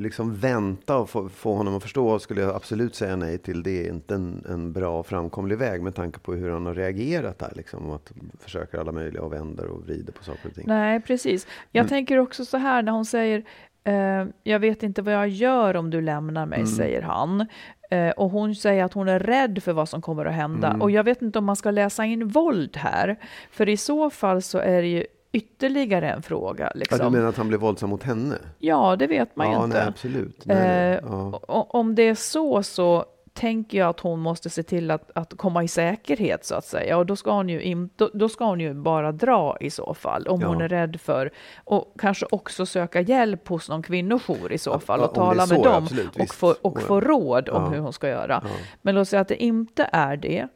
Speaker 3: liksom vänta och få, få honom att förstå skulle jag absolut säga nej till. Det är inte en, en bra framkomlig väg med tanke på hur han har reagerat där. Liksom, och att försöker alla möjliga och vänder och vrider på saker och ting.
Speaker 2: nej precis. Jag tänker också så här när hon säger eh, jag vet inte vad jag gör om du lämnar mig, säger han. Eh, och hon säger att hon är rädd för vad som kommer att hända. Och jag vet inte om man ska läsa in våld här. För i så fall så är det ju ytterligare en fråga.
Speaker 3: Ja,
Speaker 2: Liksom.
Speaker 3: du menar att han blev våldsam mot henne?
Speaker 2: Ja, det vet man ju
Speaker 3: ja,
Speaker 2: inte.
Speaker 3: nej, absolut. Nej, nej.
Speaker 2: Eh,
Speaker 3: ja.
Speaker 2: o- Om det är så så tänker jag att hon måste se till att, att komma i säkerhet så att säga. Och då ska hon ju, in, då, då ska hon ju bara dra i så fall. Om
Speaker 3: Ja.
Speaker 2: hon är rädd för. Och kanske också söka hjälp hos någon kvinnojour i så
Speaker 3: Ja,
Speaker 2: fall.
Speaker 3: ja,
Speaker 2: Och tala
Speaker 3: så,
Speaker 2: med dem.
Speaker 3: absolut,
Speaker 2: och få, och
Speaker 3: ja.
Speaker 2: få råd om
Speaker 3: Ja.
Speaker 2: hur hon ska göra.
Speaker 3: Ja.
Speaker 2: Men låt säga att det inte är det.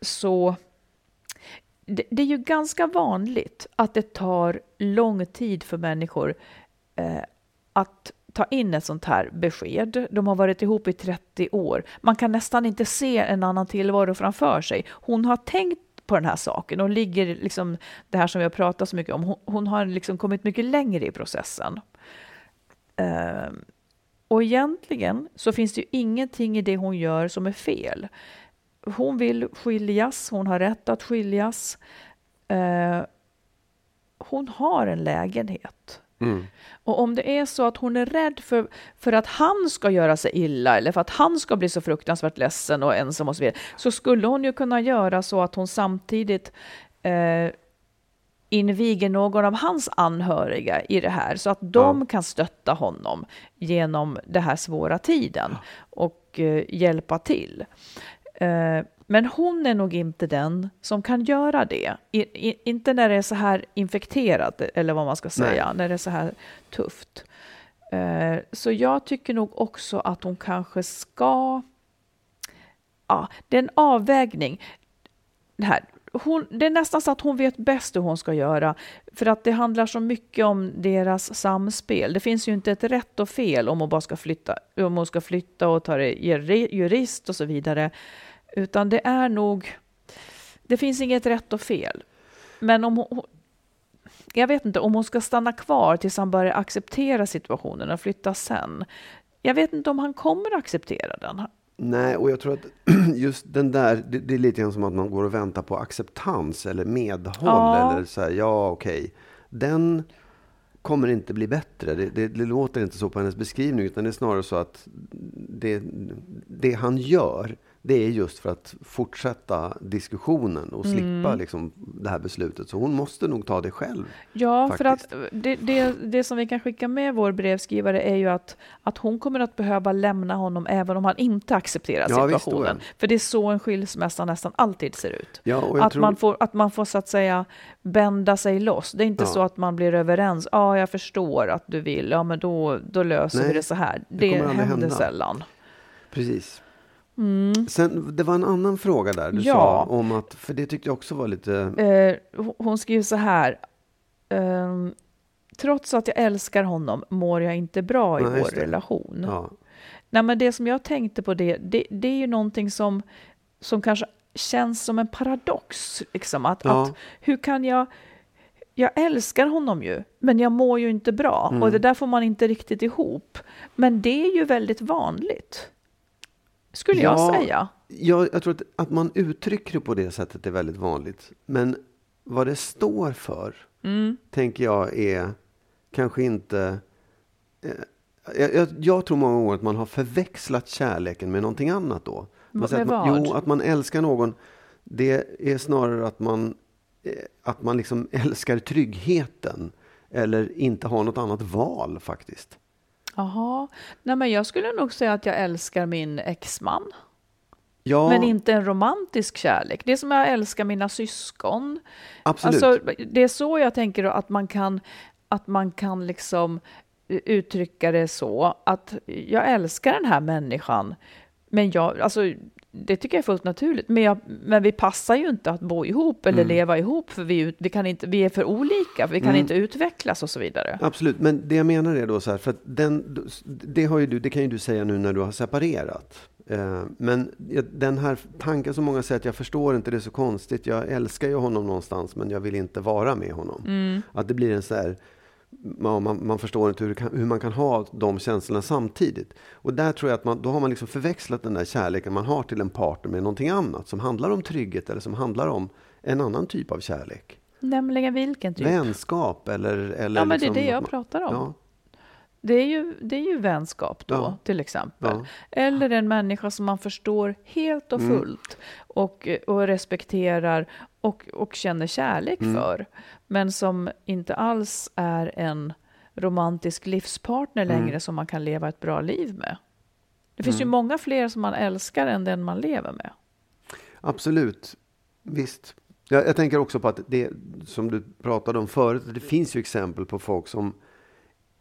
Speaker 2: Så det, det är ju ganska vanligt att det tar lång tid för människor eh, att ta in ett sånt här besked. De har varit ihop i 30 år. Man kan nästan inte se en annan tillvaro framför sig. Hon har tänkt på den här saken och ligger liksom det här som vi har pratat så mycket om. Hon, hon har liksom kommit mycket längre i processen. Eh, och egentligen så finns det ju ingenting i det hon gör som är fel. Hon vill skiljas, hon har rätt att skiljas. Uh, hon har en lägenhet. Mm. Och om det är så att hon är rädd för, för att han ska göra sig illa eller för att han ska bli så fruktansvärt ledsen och ensam och så vidare, så skulle hon ju kunna göra så att hon samtidigt eh, inviger någon av hans anhöriga i det här så att de ja. kan stötta honom genom den här svåra tiden och eh, hjälpa till. Eh, men hon är nog inte den som kan göra det. I, i, inte när det är så här infekterat, eller vad man ska säga, Nej. när det är så här tufft. Uh, så jag tycker nog också att hon kanske ska... Ja, det är en avvägning. Det, här, hon, det är nästan så att hon vet bäst hur hon ska göra. För att det handlar så mycket om deras samspel. Det finns ju inte ett rätt och fel om hon bara ska flytta, om hon ska flytta och ta det jurist och så vidare. Utan det är nog, det finns inget rätt och fel. Men om hon, jag vet inte om hon ska stanna kvar tills han börjar acceptera situationen och flytta sen. Jag vet inte om han kommer acceptera den.
Speaker 3: Nej, och jag tror att just den där, det, det är lite grann som att man går och väntar på acceptans eller medhåll. Ja. Eller så här, ja okej. Okay. Den kommer inte bli bättre. Det, det, det, låter inte så på hennes beskrivning, utan det är snarare så att det, det han gör det är just för att fortsätta diskussionen och slippa mm. liksom, det här beslutet. Så hon måste nog ta det själv.
Speaker 2: Ja, faktiskt. för att det, det, det som vi kan skicka med vår brevskrivare är ju att, att hon kommer att behöva lämna honom även om han inte accepterar ja, situationen. Visst, för det är så en skilsmässa nästan alltid ser ut. Ja, att, tror... man får, att man får så att säga bända sig loss. Det är inte ja. så att man blir överens. Ja, ah, jag förstår att du vill. Ja, men då, då löser Nej, vi det så här. Det, det händer hända. sällan.
Speaker 3: Precis. Mm. Sen, det var en annan fråga där du ja. sa om att, för det tyckte jag också var lite...
Speaker 2: Eh, hon skriver så här. Eh, Trots att jag älskar honom mår jag inte bra i Nej, vår relation. Ja. Nej, men det som jag tänkte på det, det, det, är ju någonting som, som kanske känns som en paradox. Liksom, att, ja. att hur kan jag... Jag älskar honom ju, men jag mår ju inte bra. Mm. Och det där får man inte riktigt ihop. Men det är ju väldigt vanligt skulle ja, jag säga.
Speaker 3: Ja, jag tror att, att man uttrycker det på det sättet är väldigt vanligt. Men vad det står för, mm. tänker jag är kanske inte... Eh, jag, jag, tror många gånger att man har förväxlat kärleken med någonting annat då.
Speaker 2: Man
Speaker 3: med
Speaker 2: att
Speaker 3: man, vad? Jo, att man älskar någon, det är snarare att man, eh, att man liksom älskar tryggheten. Eller inte har något annat val faktiskt.
Speaker 2: Jaha. Nej, men jag skulle nog säga att jag älskar min exman. Ja. Men inte en romantisk kärlek. Det är som jag älskar mina syskon.
Speaker 3: Absolut.
Speaker 2: Alltså, det är så jag tänker att man kan, att man kan liksom uttrycka det så att jag älskar den här människan. Men jag, alltså, det tycker jag är fullt naturligt. Men, jag, men vi passar ju inte att bo ihop eller mm. leva ihop för vi, vi, kan inte, vi är för olika, vi kan mm. inte utvecklas och så vidare.
Speaker 3: Absolut, men det jag menar är då så här, för att den, det, har ju du, det kan ju du säga nu när du har separerat. Eh, men den här tanken som många säger att jag förstår inte, det är så konstigt, jag älskar ju honom någonstans men jag vill inte vara med honom. Mm. Att det blir en så här man, man, man, förstår inte hur, kan, hur, man kan ha de känslorna samtidigt. Och där tror jag att man, då har man liksom förväxlat den där kärleken man har till en partner med någonting annat som handlar om trygghet eller som handlar om en annan typ av kärlek.
Speaker 2: Nämligen vilken typ?
Speaker 3: Vänskap eller... eller
Speaker 2: ja, men liksom, det är det jag pratar om. Ja. Det är, ju, det är ju vänskap då, ja. till exempel. Ja. Eller en människa som man förstår helt och mm. fullt mm. och, och respekterar och, och känner kärlek mm. för. Men som inte alls är en romantisk livspartner mm. längre som man kan leva ett bra liv med. Det finns ju mm. många fler som man älskar än den man lever med.
Speaker 3: Absolut, visst. Jag, jag tänker också på att det som du pratade om förut, det finns ju exempel på folk som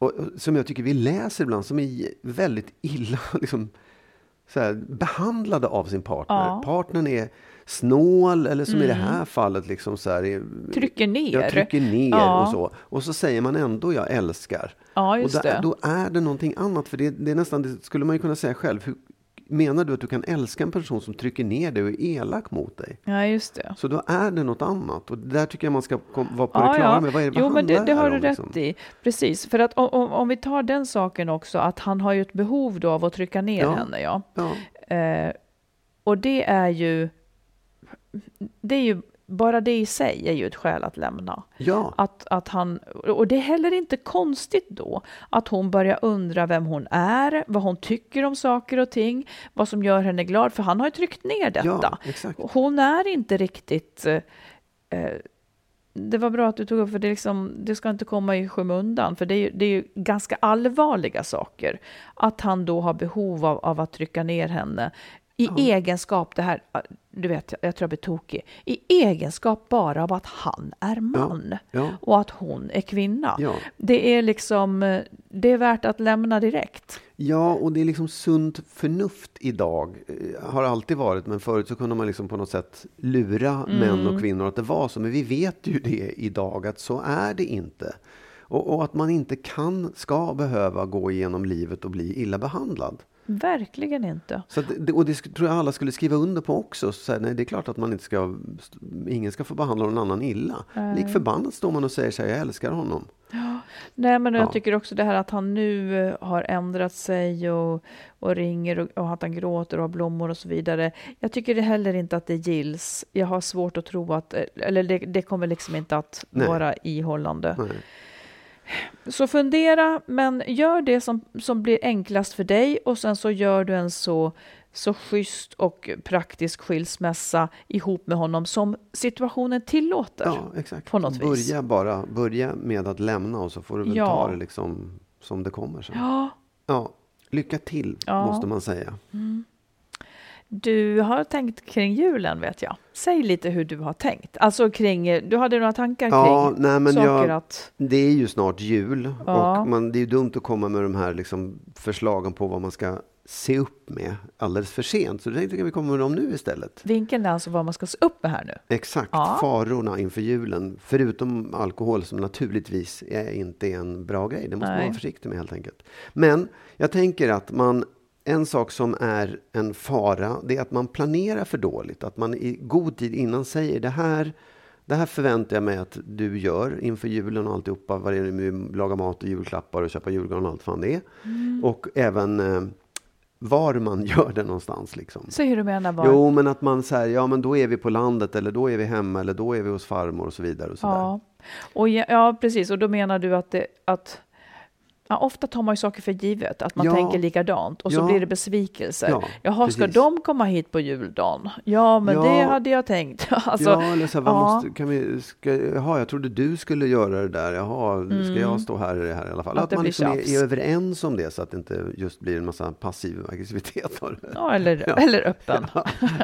Speaker 3: och, som jag tycker vi läser ibland, som är väldigt illa liksom, så här, behandlade av sin partner.
Speaker 2: Ja.
Speaker 3: Partnern är snål eller som i det
Speaker 2: Mm.
Speaker 3: här fallet liksom så här, är,
Speaker 2: Trycker ner.
Speaker 3: Jag trycker ner
Speaker 2: Ja.
Speaker 3: och så. Och så säger man ändå jag älskar.
Speaker 2: Ja,
Speaker 3: och där, då är det någonting annat. För det, det är nästan, det skulle man ju kunna säga själv. Hur, menar du att du kan älska en person som trycker ner dig och är elak mot dig?
Speaker 2: Ja, just det.
Speaker 3: Så då är det något annat. Och där tycker jag man ska vara på det
Speaker 2: Ja,
Speaker 3: klara
Speaker 2: ja.
Speaker 3: med. Vad är det,
Speaker 2: Jo,
Speaker 3: vad
Speaker 2: men det, det har du
Speaker 3: om,
Speaker 2: rätt
Speaker 3: liksom?
Speaker 2: i. Precis, för att om, om, om vi tar den saken också, att han har ju ett behov då av att trycka ner
Speaker 3: Ja.
Speaker 2: henne. Ja.
Speaker 3: Ja,
Speaker 2: Eh, och det är ju, det är ju, bara det i sig är ju ett skäl att lämna.
Speaker 3: ja,
Speaker 2: Att, att han, och det är heller inte konstigt då att hon börjar undra vem hon är, vad hon tycker om saker och ting, vad som gör henne glad, för han har ju tryckt ner detta.
Speaker 3: ja, exakt.
Speaker 2: Hon är inte riktigt... Eh, eh, det var bra att du tog upp, för det, liksom, det ska inte komma i skymundan, för det är, ju, det är ju ganska allvarliga saker. Att han då har behov av, av att trycka ner henne i egenskap, det här, du vet, jag tror jag blir tokig, i egenskap bara av att han är man
Speaker 3: Ja,
Speaker 2: och att hon är kvinna.
Speaker 3: ja.
Speaker 2: Det är liksom, det är värt att lämna direkt.
Speaker 3: Ja, och det är liksom sunt förnuft idag. Eh, Har alltid varit, men förut så kunde man liksom på något sätt lura män
Speaker 2: Mm.
Speaker 3: och kvinnor att det var så. Men vi vet ju det idag, att så är det inte. Och, och att man inte kan, ska behöva gå igenom livet och bli illa behandlad.
Speaker 2: Verkligen inte.
Speaker 3: Så att, och det tror jag alla skulle skriva under på också. Så här, nej, det är klart att man inte ska, ingen ska få behandla någon annan illa. Lik förbannat står man och säger så här, jag älskar honom.
Speaker 2: Nej, men jag
Speaker 3: Ja.
Speaker 2: tycker också det här att han nu eh, har ändrat sig och, och ringer och, och att han gråter och har blommor och så vidare. Jag tycker det heller inte att det gills. Jag har svårt att tro att, eh, eller det, det kommer liksom inte att
Speaker 3: Nej.
Speaker 2: vara ihållande.
Speaker 3: Nej.
Speaker 2: Så fundera, men gör det som, som blir enklast för dig och sen så gör du en så, så schysst och praktisk skilsmässa ihop med honom som situationen tillåter.
Speaker 3: Ja, exakt.
Speaker 2: På något
Speaker 3: börja
Speaker 2: vis.
Speaker 3: bara, börja med att lämna och så får du väl
Speaker 2: Ja.
Speaker 3: ta det liksom som det kommer sen.
Speaker 2: Ja,
Speaker 3: Ja, lycka till
Speaker 2: Ja.
Speaker 3: måste man säga.
Speaker 2: Du har tänkt kring julen vet jag. Säg lite hur du har tänkt. Alltså kring, du hade några tankar
Speaker 3: Ja,
Speaker 2: kring
Speaker 3: nej, men
Speaker 2: saker
Speaker 3: jag-
Speaker 2: att...
Speaker 3: Det är ju snart jul
Speaker 2: Ja.
Speaker 3: och man, det är ju dumt att komma med de här liksom förslagen på vad man ska se upp med alldeles för sent. Så jag tänkte att vi kommer med dem nu istället.
Speaker 2: Vinkeln är alltså vad man ska se upp med här nu.
Speaker 3: Exakt,
Speaker 2: Ja.
Speaker 3: farorna inför julen. Förutom alkohol som naturligtvis är inte är en bra grej. Det måste man
Speaker 2: Nej.
Speaker 3: vara försiktig med helt enkelt. Men jag tänker att man en sak som är en fara, det är att man planerar för dåligt. Att man i god tid innan säger det här, det här förväntar jag mig att du gör inför julen och alltihopa. Vad det är med laga mat och julklappar och köpa julgran och allt fan det är.
Speaker 2: Mm.
Speaker 3: Och även eh, var man gör det någonstans. Liksom.
Speaker 2: Säg hur du menar. Var.
Speaker 3: Jo, men att man säger, ja men då är vi på landet eller då är vi hemma eller då är vi hos farmor och så vidare. Och så där.
Speaker 2: Ja. Och ja, ja, precis. Och då menar du att, det, att ja, ofta tar man ju saker för givet, att man
Speaker 3: Ja.
Speaker 2: tänker likadant och så
Speaker 3: Ja.
Speaker 2: blir det besvikelser.
Speaker 3: Ja,
Speaker 2: Jaha, ska
Speaker 3: precis.
Speaker 2: de komma hit på juldagen? Ja, men
Speaker 3: Ja.
Speaker 2: det hade jag tänkt. alltså,
Speaker 3: ja, eller så här, vad måste, kan vi, ska, jaha, jag trodde du skulle göra det där. Jaha, ska jag stå här i det här i alla fall?
Speaker 2: Mm. Att
Speaker 3: Att, man liksom är, är överens om det så att det inte just blir en massa passiv aggressivitet.
Speaker 2: ja, eller, eller öppen.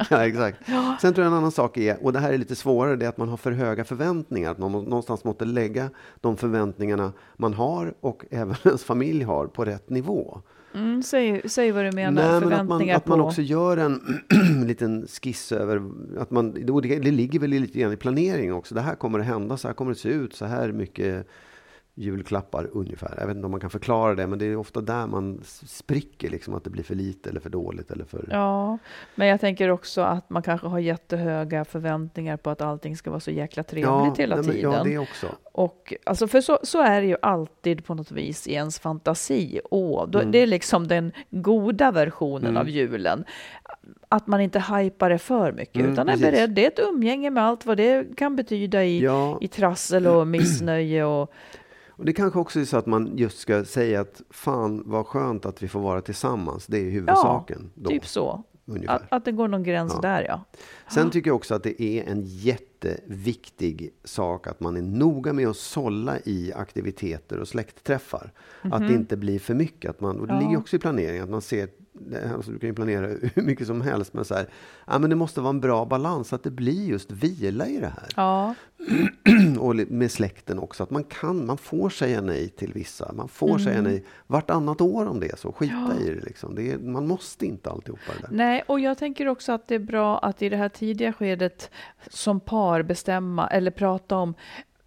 Speaker 3: ja, exakt. Sen tror jag en annan sak är, och det här är lite svårare, det är att man har för höga förväntningar. Att man någonstans måste lägga de förväntningarna man har och även ens familj har på rätt nivå.
Speaker 2: Mm, säg, säg vad du menar.
Speaker 3: Nej, men att man,
Speaker 2: Förväntningar
Speaker 3: att man
Speaker 2: på...
Speaker 3: också gör en liten skiss över att man, det, det ligger väl lite grann i planeringen också. Det här kommer att hända, så här kommer det se ut, så här mycket julklappar ungefär. Jag vet inte om man kan förklara det, men det är ofta där man spricker, liksom, att det blir för lite eller för dåligt. Eller för...
Speaker 2: Ja, men jag tänker också att man kanske har jättehöga förväntningar på att allting ska vara så jäkla trevligt hela
Speaker 3: nej, men-
Speaker 2: tiden.
Speaker 3: Ja, det också.
Speaker 2: Och, alltså för så, så är det ju alltid på något vis i ens fantasi. Åh, då,
Speaker 3: Mm.
Speaker 2: Det är liksom den goda versionen
Speaker 3: Mm.
Speaker 2: av julen. Att man inte hypar det för mycket,
Speaker 3: Mm,
Speaker 2: utan är beredd. Det är ett umgänge med allt vad det kan betyda i,
Speaker 3: Ja,
Speaker 2: i trassel och missnöje. Och,
Speaker 3: och det kanske också är så att man just ska säga att fan vad skönt att vi får vara tillsammans. Det är huvudsaken. då,
Speaker 2: typ så.
Speaker 3: ungefär.
Speaker 2: Att, att det går någon gräns
Speaker 3: Ja.
Speaker 2: där, ja.
Speaker 3: Sen tycker jag också att det är en jätteviktig sak att man är noga med att sålla i aktiviteter och släktträffar. Att det inte blir för mycket. Att man, och det
Speaker 2: Ja.
Speaker 3: ligger också i planeringen att man ser alltså du kan ju planera hur mycket som helst, men så här, ja, men det måste vara en bra balans, att det blir just vila i det här.
Speaker 2: Ja,
Speaker 3: Och med släkten också, att man kan, man får säga nej till vissa. Man får
Speaker 2: Mm.
Speaker 3: säga nej vartannat år om det är så. Skita i det liksom. Det är, man måste inte alltihopa det där.
Speaker 2: nej, och jag tänker också att det är bra att i det här tidiga skedet som par bestämma eller prata om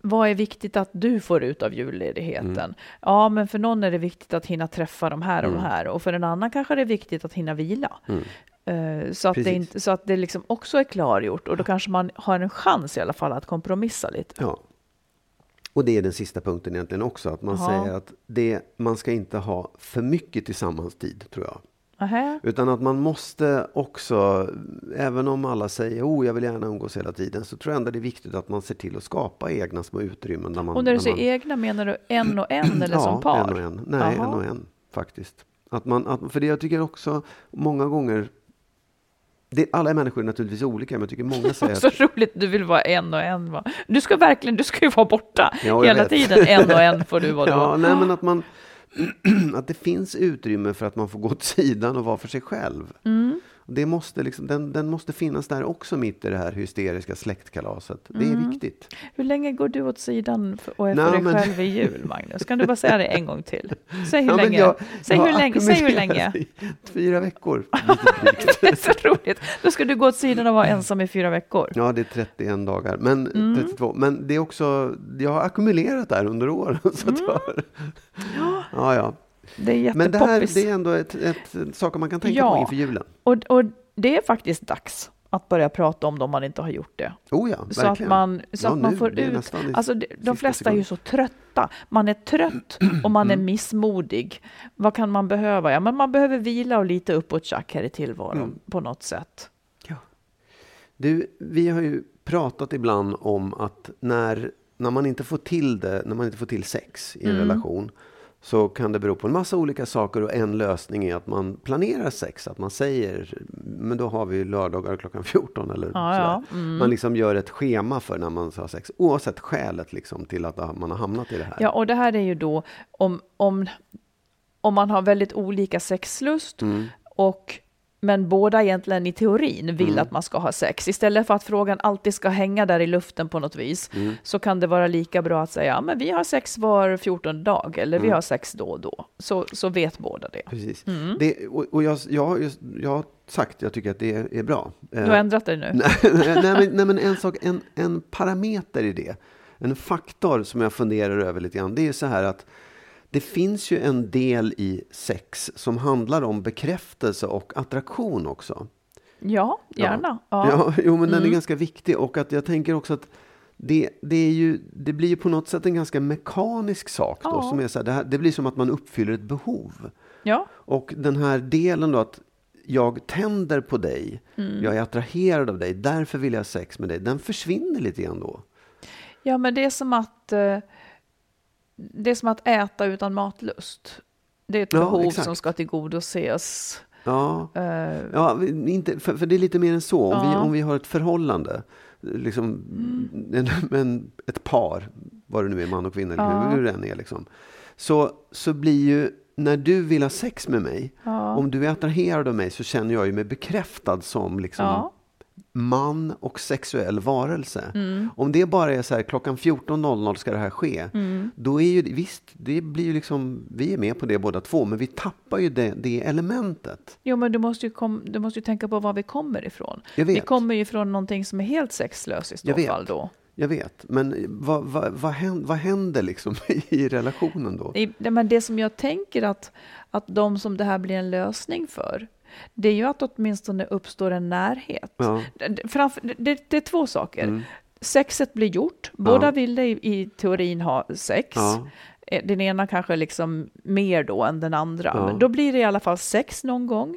Speaker 2: vad är viktigt att du får ut av julledigheten?
Speaker 3: Mm.
Speaker 2: Ja, men för någon är det viktigt att hinna träffa de här och de här och för en annan kanske det är viktigt att hinna vila. Eh, Så att, det
Speaker 3: Mm.
Speaker 2: Inte, så att det liksom också är klargjort och då kanske man har en chans i alla fall att kompromissa lite.
Speaker 3: Ja. Och det är den sista punkten egentligen också, att man
Speaker 2: Ja.
Speaker 3: säger att det, man ska inte ha för mycket tillsammanstid, tror jag.
Speaker 2: Nähä.
Speaker 3: Utan att man måste också, även om alla säger oh, jag vill gärna umgås hela tiden, så tror jag ändå det är viktigt att man ser till att skapa egna små utrymmen. Där man,
Speaker 2: Och när du säger
Speaker 3: man,
Speaker 2: egna, menar du en och en eller som par?
Speaker 3: en och en. Nej,
Speaker 2: Jaha.
Speaker 3: en och en faktiskt. Att man, att, för det jag tycker också många gånger, det, alla människor är naturligtvis olika, men jag tycker många säger
Speaker 2: Så
Speaker 3: att
Speaker 2: roligt, du vill vara en och en. Va? Du ska verkligen, du ska ju vara borta
Speaker 3: Ja,
Speaker 2: hela
Speaker 3: vet.
Speaker 2: tiden. En och en får du vara då.
Speaker 3: Ja, nej, men att, man, att det finns utrymme för att man får gå åt sidan och vara för sig själv.
Speaker 2: Mm.
Speaker 3: Det måste liksom, den, den måste finnas där också mitt i det här hysteriska släktkalaset. Det är
Speaker 2: Mm.
Speaker 3: viktigt.
Speaker 2: Hur länge går du åt sidan för- och är för dig
Speaker 3: men-
Speaker 2: själv i jul, Magnus? Kan du bara säga det en gång till? Säg hur
Speaker 3: Ja,
Speaker 2: länge.
Speaker 3: jag-
Speaker 2: säg,
Speaker 3: jag
Speaker 2: hur länge säg hur länge.
Speaker 3: Fyra veckor.
Speaker 2: Det är så roligt. Då ska du gå åt sidan och vara ensam i fyra veckor.
Speaker 3: Ja, det är 31 dagar. Men,
Speaker 2: Mm.
Speaker 3: 32. Men det är också, jag har ackumulerat där under åren. Så att jag, ja, ja.
Speaker 2: Det är
Speaker 3: Men det här
Speaker 2: jättepoppis.
Speaker 3: det är ändå ett, ett, ett, saker man kan tänka
Speaker 2: Ja.
Speaker 3: på inför julen.
Speaker 2: Och, och det är faktiskt dags att börja prata om det om man inte har gjort det.
Speaker 3: Oh ja,
Speaker 2: Så att man, så
Speaker 3: Ja,
Speaker 2: att man
Speaker 3: nu,
Speaker 2: får
Speaker 3: är
Speaker 2: ut... Alltså, de flesta är ju så trötta. Man är trött och man är
Speaker 3: Mm.
Speaker 2: missmodig. Vad kan man behöva? Ja, men man behöver vila och lite uppåt tjack här i tillvaron
Speaker 3: Mm.
Speaker 2: på något sätt.
Speaker 3: Du, vi har ju pratat ibland om att när, när man inte får till det, när man inte får till sex i en
Speaker 2: Mm.
Speaker 3: relation, så kan det bero på en massa olika saker och en lösning är att man planerar sex. Att man säger, men då har vi lördagar klockan 14 eller
Speaker 2: Ja, ja. Mm.
Speaker 3: Man liksom gör ett schema för när man ska ha sex, oavsett skälet liksom till att man har hamnat i det här.
Speaker 2: Ja, och det här är ju då om, om, om man har väldigt olika sexlust
Speaker 3: Mm.
Speaker 2: och men båda egentligen i teorin vill
Speaker 3: Mm.
Speaker 2: att man ska ha sex. Istället för att frågan alltid ska hänga där i luften på något vis
Speaker 3: Mm.
Speaker 2: så kan det vara lika bra att säga men vi har sex var 14 dag eller vi
Speaker 3: Mm.
Speaker 2: har sex då och då. Så, så vet båda det.
Speaker 3: Precis.
Speaker 2: Mm.
Speaker 3: Det, och och jag, jag, jag sagt, jag tycker att det är, är bra.
Speaker 2: Du har ändrat dig nu?
Speaker 3: nej, nej, men, nej, men en sak, en, en parameter i det, en faktor som jag funderar över lite grann, det är så här att det finns ju en del i sex som handlar om bekräftelse och attraktion också.
Speaker 2: Ja, gärna. Ja.
Speaker 3: Ja, jo, men den är
Speaker 2: Mm.
Speaker 3: ganska viktig och att jag tänker också att det, det, är ju, det blir ju på något sätt en ganska mekanisk sak då,
Speaker 2: Ja.
Speaker 3: som är så här, det, här, det blir som att man uppfyller ett behov.
Speaker 2: ja.
Speaker 3: Och den här delen då att jag tänder på dig,
Speaker 2: Mm.
Speaker 3: jag är attraherad av dig, därför vill jag ha sex med dig, den försvinner lite grann då.
Speaker 2: Ja, men det är som att eh, det är som att äta utan matlust. Det är ett
Speaker 3: Ja,
Speaker 2: behov
Speaker 3: exakt.
Speaker 2: som ska tillgodoses.
Speaker 3: Ja,
Speaker 2: Eh,
Speaker 3: ja vi- inte, för, för det är lite mer än så. Om, vi,
Speaker 2: Ja.
Speaker 3: om vi har ett förhållande, liksom
Speaker 2: Mm.
Speaker 3: en, en, ett par, vad det nu är, man och kvinna, eller hur, det än är, liksom, så, så blir ju, när du vill ha sex med mig, om du är attraherad av mig så känner jag ju mig bekräftad som liksom. Man och sexuell varelse.
Speaker 2: Mm.
Speaker 3: Om det bara är så här klockan 14.00 ska det här ske.
Speaker 2: Mm.
Speaker 3: Då är ju visst, det blir ju liksom, vi är med på det båda två, men vi tappar ju det, det elementet.
Speaker 2: Jo, men du måste, ju kom, du måste ju tänka på var vi kommer ifrån. Vi kommer ju från någonting som är helt sexlöst i så fall då.
Speaker 3: Jag vet, men vad, vad, vad, händer, vad händer liksom i relationen då?
Speaker 2: I, men det som jag tänker att, att de som det här blir en lösning för, det är ju att åtminstone uppstår en närhet.
Speaker 3: Ja,
Speaker 2: framför, det, det, är två saker.
Speaker 3: mm,
Speaker 2: Sexet blir gjort, båda
Speaker 3: Ja.
Speaker 2: ville i, i teorin ha sex.
Speaker 3: ja,
Speaker 2: Eh, Den ena kanske liksom mer då än den andra.
Speaker 3: Ja.
Speaker 2: Men då blir det i alla fall sex någon gång.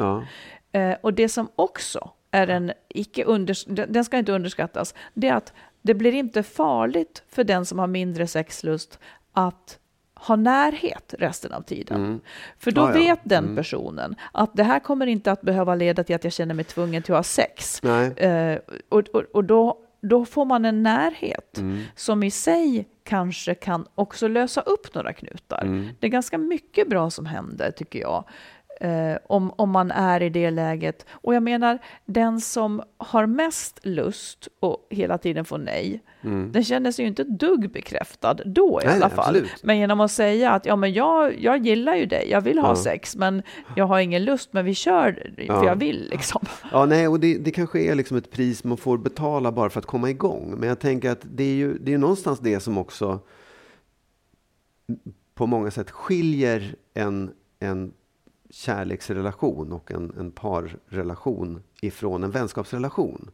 Speaker 2: Eh, och det som också är en icke unders- den den ska inte underskattas, det är att det blir inte farligt för den som har mindre sexlust att ha närhet resten av tiden.
Speaker 3: mm,
Speaker 2: För då
Speaker 3: Ja, ja.
Speaker 2: vet den
Speaker 3: Mm.
Speaker 2: personen att det här kommer inte att behöva leda till att jag känner mig tvungen till att ha sex. Eh, och och, och då, då får man en närhet
Speaker 3: mm,
Speaker 2: som i sig kanske kan också lösa upp några knutar.
Speaker 3: mm,
Speaker 2: Det är ganska mycket bra som händer tycker jag. Eh, om, om man är i det läget. Och jag menar, den som har mest lust och hela tiden får nej, den känner sig ju inte ett dugg bekräftad då i
Speaker 3: Nej,
Speaker 2: alla fall.
Speaker 3: absolut.
Speaker 2: Men genom att säga att ja, men jag, jag gillar ju dig, jag vill ha
Speaker 3: Ja.
Speaker 2: sex, men jag har ingen lust, men vi kör för
Speaker 3: Ja.
Speaker 2: jag vill liksom.
Speaker 3: Ja, nej, och det, det kanske är liksom ett pris man får betala bara för att komma igång. Men jag tänker att det är ju det är någonstans det som också på många sätt skiljer en, en kärleksrelation och en, en parrelation ifrån en vänskapsrelation.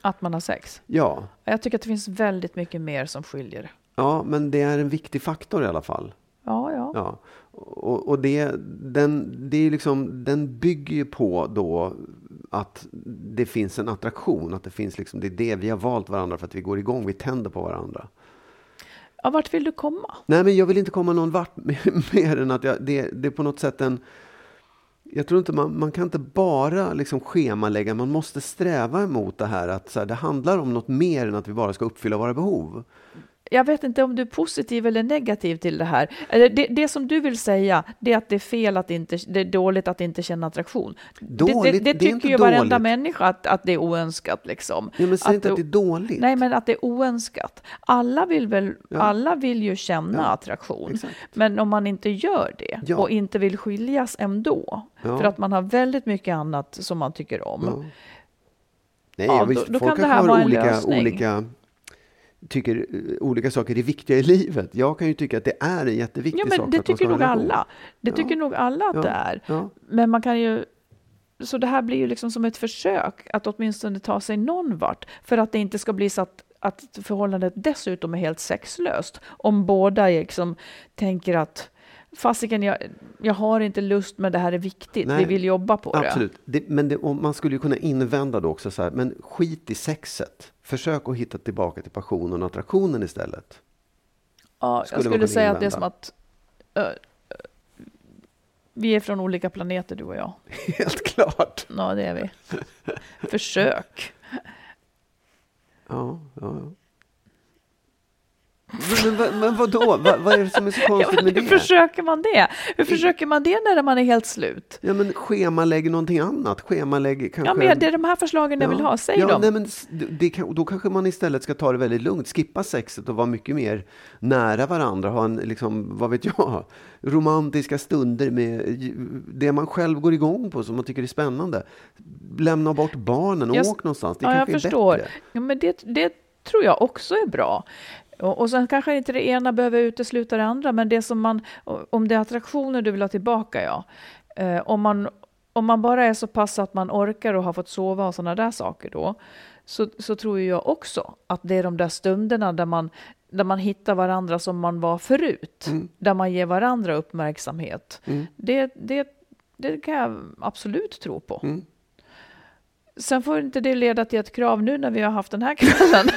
Speaker 2: Att man har sex.
Speaker 3: Ja,
Speaker 2: Jag tycker att det finns väldigt mycket mer som skiljer.
Speaker 3: ja, men det är en viktig faktor i alla fall.
Speaker 2: Ja, ja.
Speaker 3: Ja, och, och det, den, det är liksom, den bygger ju på då att det finns en attraktion, att det finns liksom, det är det vi har valt varandra för att vi går igång, vi tänder på varandra.
Speaker 2: ja. Vart vill du komma?
Speaker 3: Nej, men jag vill inte komma någon vart mer än att jag, det, det är på något sätt en, jag tror inte man, man kan inte bara liksom schemalägga, man måste sträva emot det här att så här, det handlar om något mer än att vi bara ska uppfylla våra behov.
Speaker 2: Jag vet inte om du är positiv eller negativ till det här. Eller det, det som du vill säga, det är att det är fel att inte, det är dåligt att inte känna attraktion.
Speaker 3: Dåligt,
Speaker 2: det, det,
Speaker 3: det
Speaker 2: tycker ju varenda
Speaker 3: dåligt.
Speaker 2: människa att, att det är oönskat liksom.
Speaker 3: Ja, men säg inte att
Speaker 2: det-
Speaker 3: är dåligt.
Speaker 2: Nej, men att det är oönskat. Alla vill väl,
Speaker 3: Ja.
Speaker 2: alla vill ju känna
Speaker 3: Ja,
Speaker 2: attraktion.
Speaker 3: exakt.
Speaker 2: Men om man inte gör det
Speaker 3: Ja.
Speaker 2: och inte vill skiljas ändå, för att man har väldigt mycket annat som man tycker om.
Speaker 3: Nej,
Speaker 2: Ja, då- då
Speaker 3: folk
Speaker 2: kan det här vara
Speaker 3: olika, olika, tycker eh, olika saker är viktiga i livet. Jag kan ju tycka att det är en jätteviktig
Speaker 2: Ja, men
Speaker 3: sak.
Speaker 2: det
Speaker 3: att man ska
Speaker 2: tycker nog alla. Det
Speaker 3: Ja.
Speaker 2: tycker nog alla att
Speaker 3: Ja.
Speaker 2: det är.
Speaker 3: Ja.
Speaker 2: Men man kan ju... Så det här blir ju liksom som ett försök att åtminstone ta sig någon vart. För att det inte ska bli så att, att förhållandet dessutom är helt sexlöst. Om båda liksom tänker att fasiken, jag, jag har inte lust men det här är viktigt.
Speaker 3: Nej,
Speaker 2: Vi vill jobba på det.
Speaker 3: Absolut. Det, men det, man skulle ju kunna invända då också så här, men skit i sexet. Försök att hitta tillbaka till passionen och attraktionen istället.
Speaker 2: Ja,
Speaker 3: skulle
Speaker 2: jag skulle säga att det är som att ö, vi är från olika planeter du och jag.
Speaker 3: Helt klart.
Speaker 2: Ja, det är vi. Försök.
Speaker 3: Ja, ja, ja. Men, men, men vadå? Vad, vad är det som är så
Speaker 2: Ja,
Speaker 3: konstigt
Speaker 2: men
Speaker 3: med
Speaker 2: hur
Speaker 3: det?
Speaker 2: försöker man det? Hur försöker man det när man är helt slut?
Speaker 3: Ja, men schemalägg någonting annat. Schemalägg kanske...
Speaker 2: Ja, men det är de här förslagen jag vill ha. Säg
Speaker 3: ja,
Speaker 2: dem.
Speaker 3: Nej, men det, kan, då kanske man istället ska ta det väldigt lugnt. Skippa sexet och vara mycket mer nära varandra. Ha en, liksom, vad vet jag, romantiska stunder med det man själv går igång på som man tycker är spännande. Lämna bort barnen,
Speaker 2: Jag s-
Speaker 3: åk någonstans. Det
Speaker 2: ja, jag
Speaker 3: kanske är
Speaker 2: förstår.
Speaker 3: bättre.
Speaker 2: Ja, men det, det tror jag också är bra. Och, och sen kanske inte det ena behöver utesluta det andra, men det som man, om det är attraktioner du vill ha tillbaka, ja. Eh, om, man, om man bara är så pass att man orkar och har fått sova och sådana där saker då, så, så tror jag också att det är de där stunderna där man, där man hittar varandra som man var förut. Där man ger varandra uppmärksamhet. Det, det, det kan jag absolut tro på.
Speaker 3: Mm.
Speaker 2: Sen får inte det leda till ett krav nu när vi har haft den här kvällen.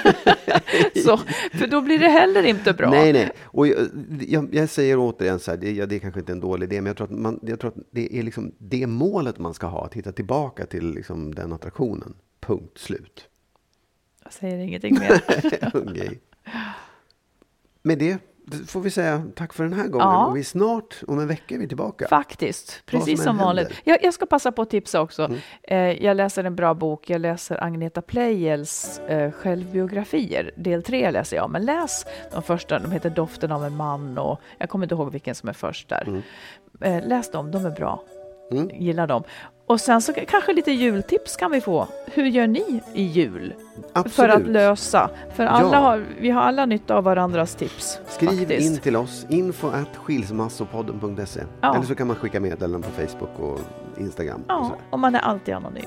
Speaker 2: så, för då blir det heller inte bra.
Speaker 3: Nej, nej. Och jag, jag, jag säger återigen så här, det, ja, det är kanske inte en dålig idé, men jag tror att, man, jag tror att det är liksom det målet man ska ha, att hitta tillbaka till liksom den attraktionen. Punkt slut.
Speaker 2: Jag säger ingenting mer.
Speaker 3: Okej. Med det får vi säga tack för den här gången.
Speaker 2: Ja.
Speaker 3: Och vi är snart, om en vecka är vi tillbaka.
Speaker 2: Faktiskt, precis
Speaker 3: som
Speaker 2: som vanligt. Jag, jag ska passa på att tipsa också.
Speaker 3: Mm.
Speaker 2: Eh, jag läser en bra bok. Jag läser Agneta Pleijels eh, självbiografier. Del tre läser jag, men läs de första. De heter Doften av en man och jag kommer inte ihåg vilken som är först där. Eh, läs dem, de är bra.
Speaker 3: Mm.
Speaker 2: Gillar dem. Och sen så kanske lite jultips kan vi få. Hur gör ni i jul?
Speaker 3: Absolut.
Speaker 2: För att lösa. För alla
Speaker 3: Ja.
Speaker 2: har, vi har alla nytta av varandras tips.
Speaker 3: Skriv
Speaker 2: faktiskt.
Speaker 3: in till oss, info at skilsmassopodden.se.
Speaker 2: Ja.
Speaker 3: Eller så kan man skicka meddelanden på Facebook och Instagram. Och
Speaker 2: Ja,
Speaker 3: sådär.
Speaker 2: och man är alltid anonym.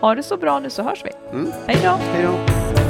Speaker 2: Ha det så bra nu så hörs vi.
Speaker 3: Mm.
Speaker 2: Hej då!
Speaker 3: Hej då!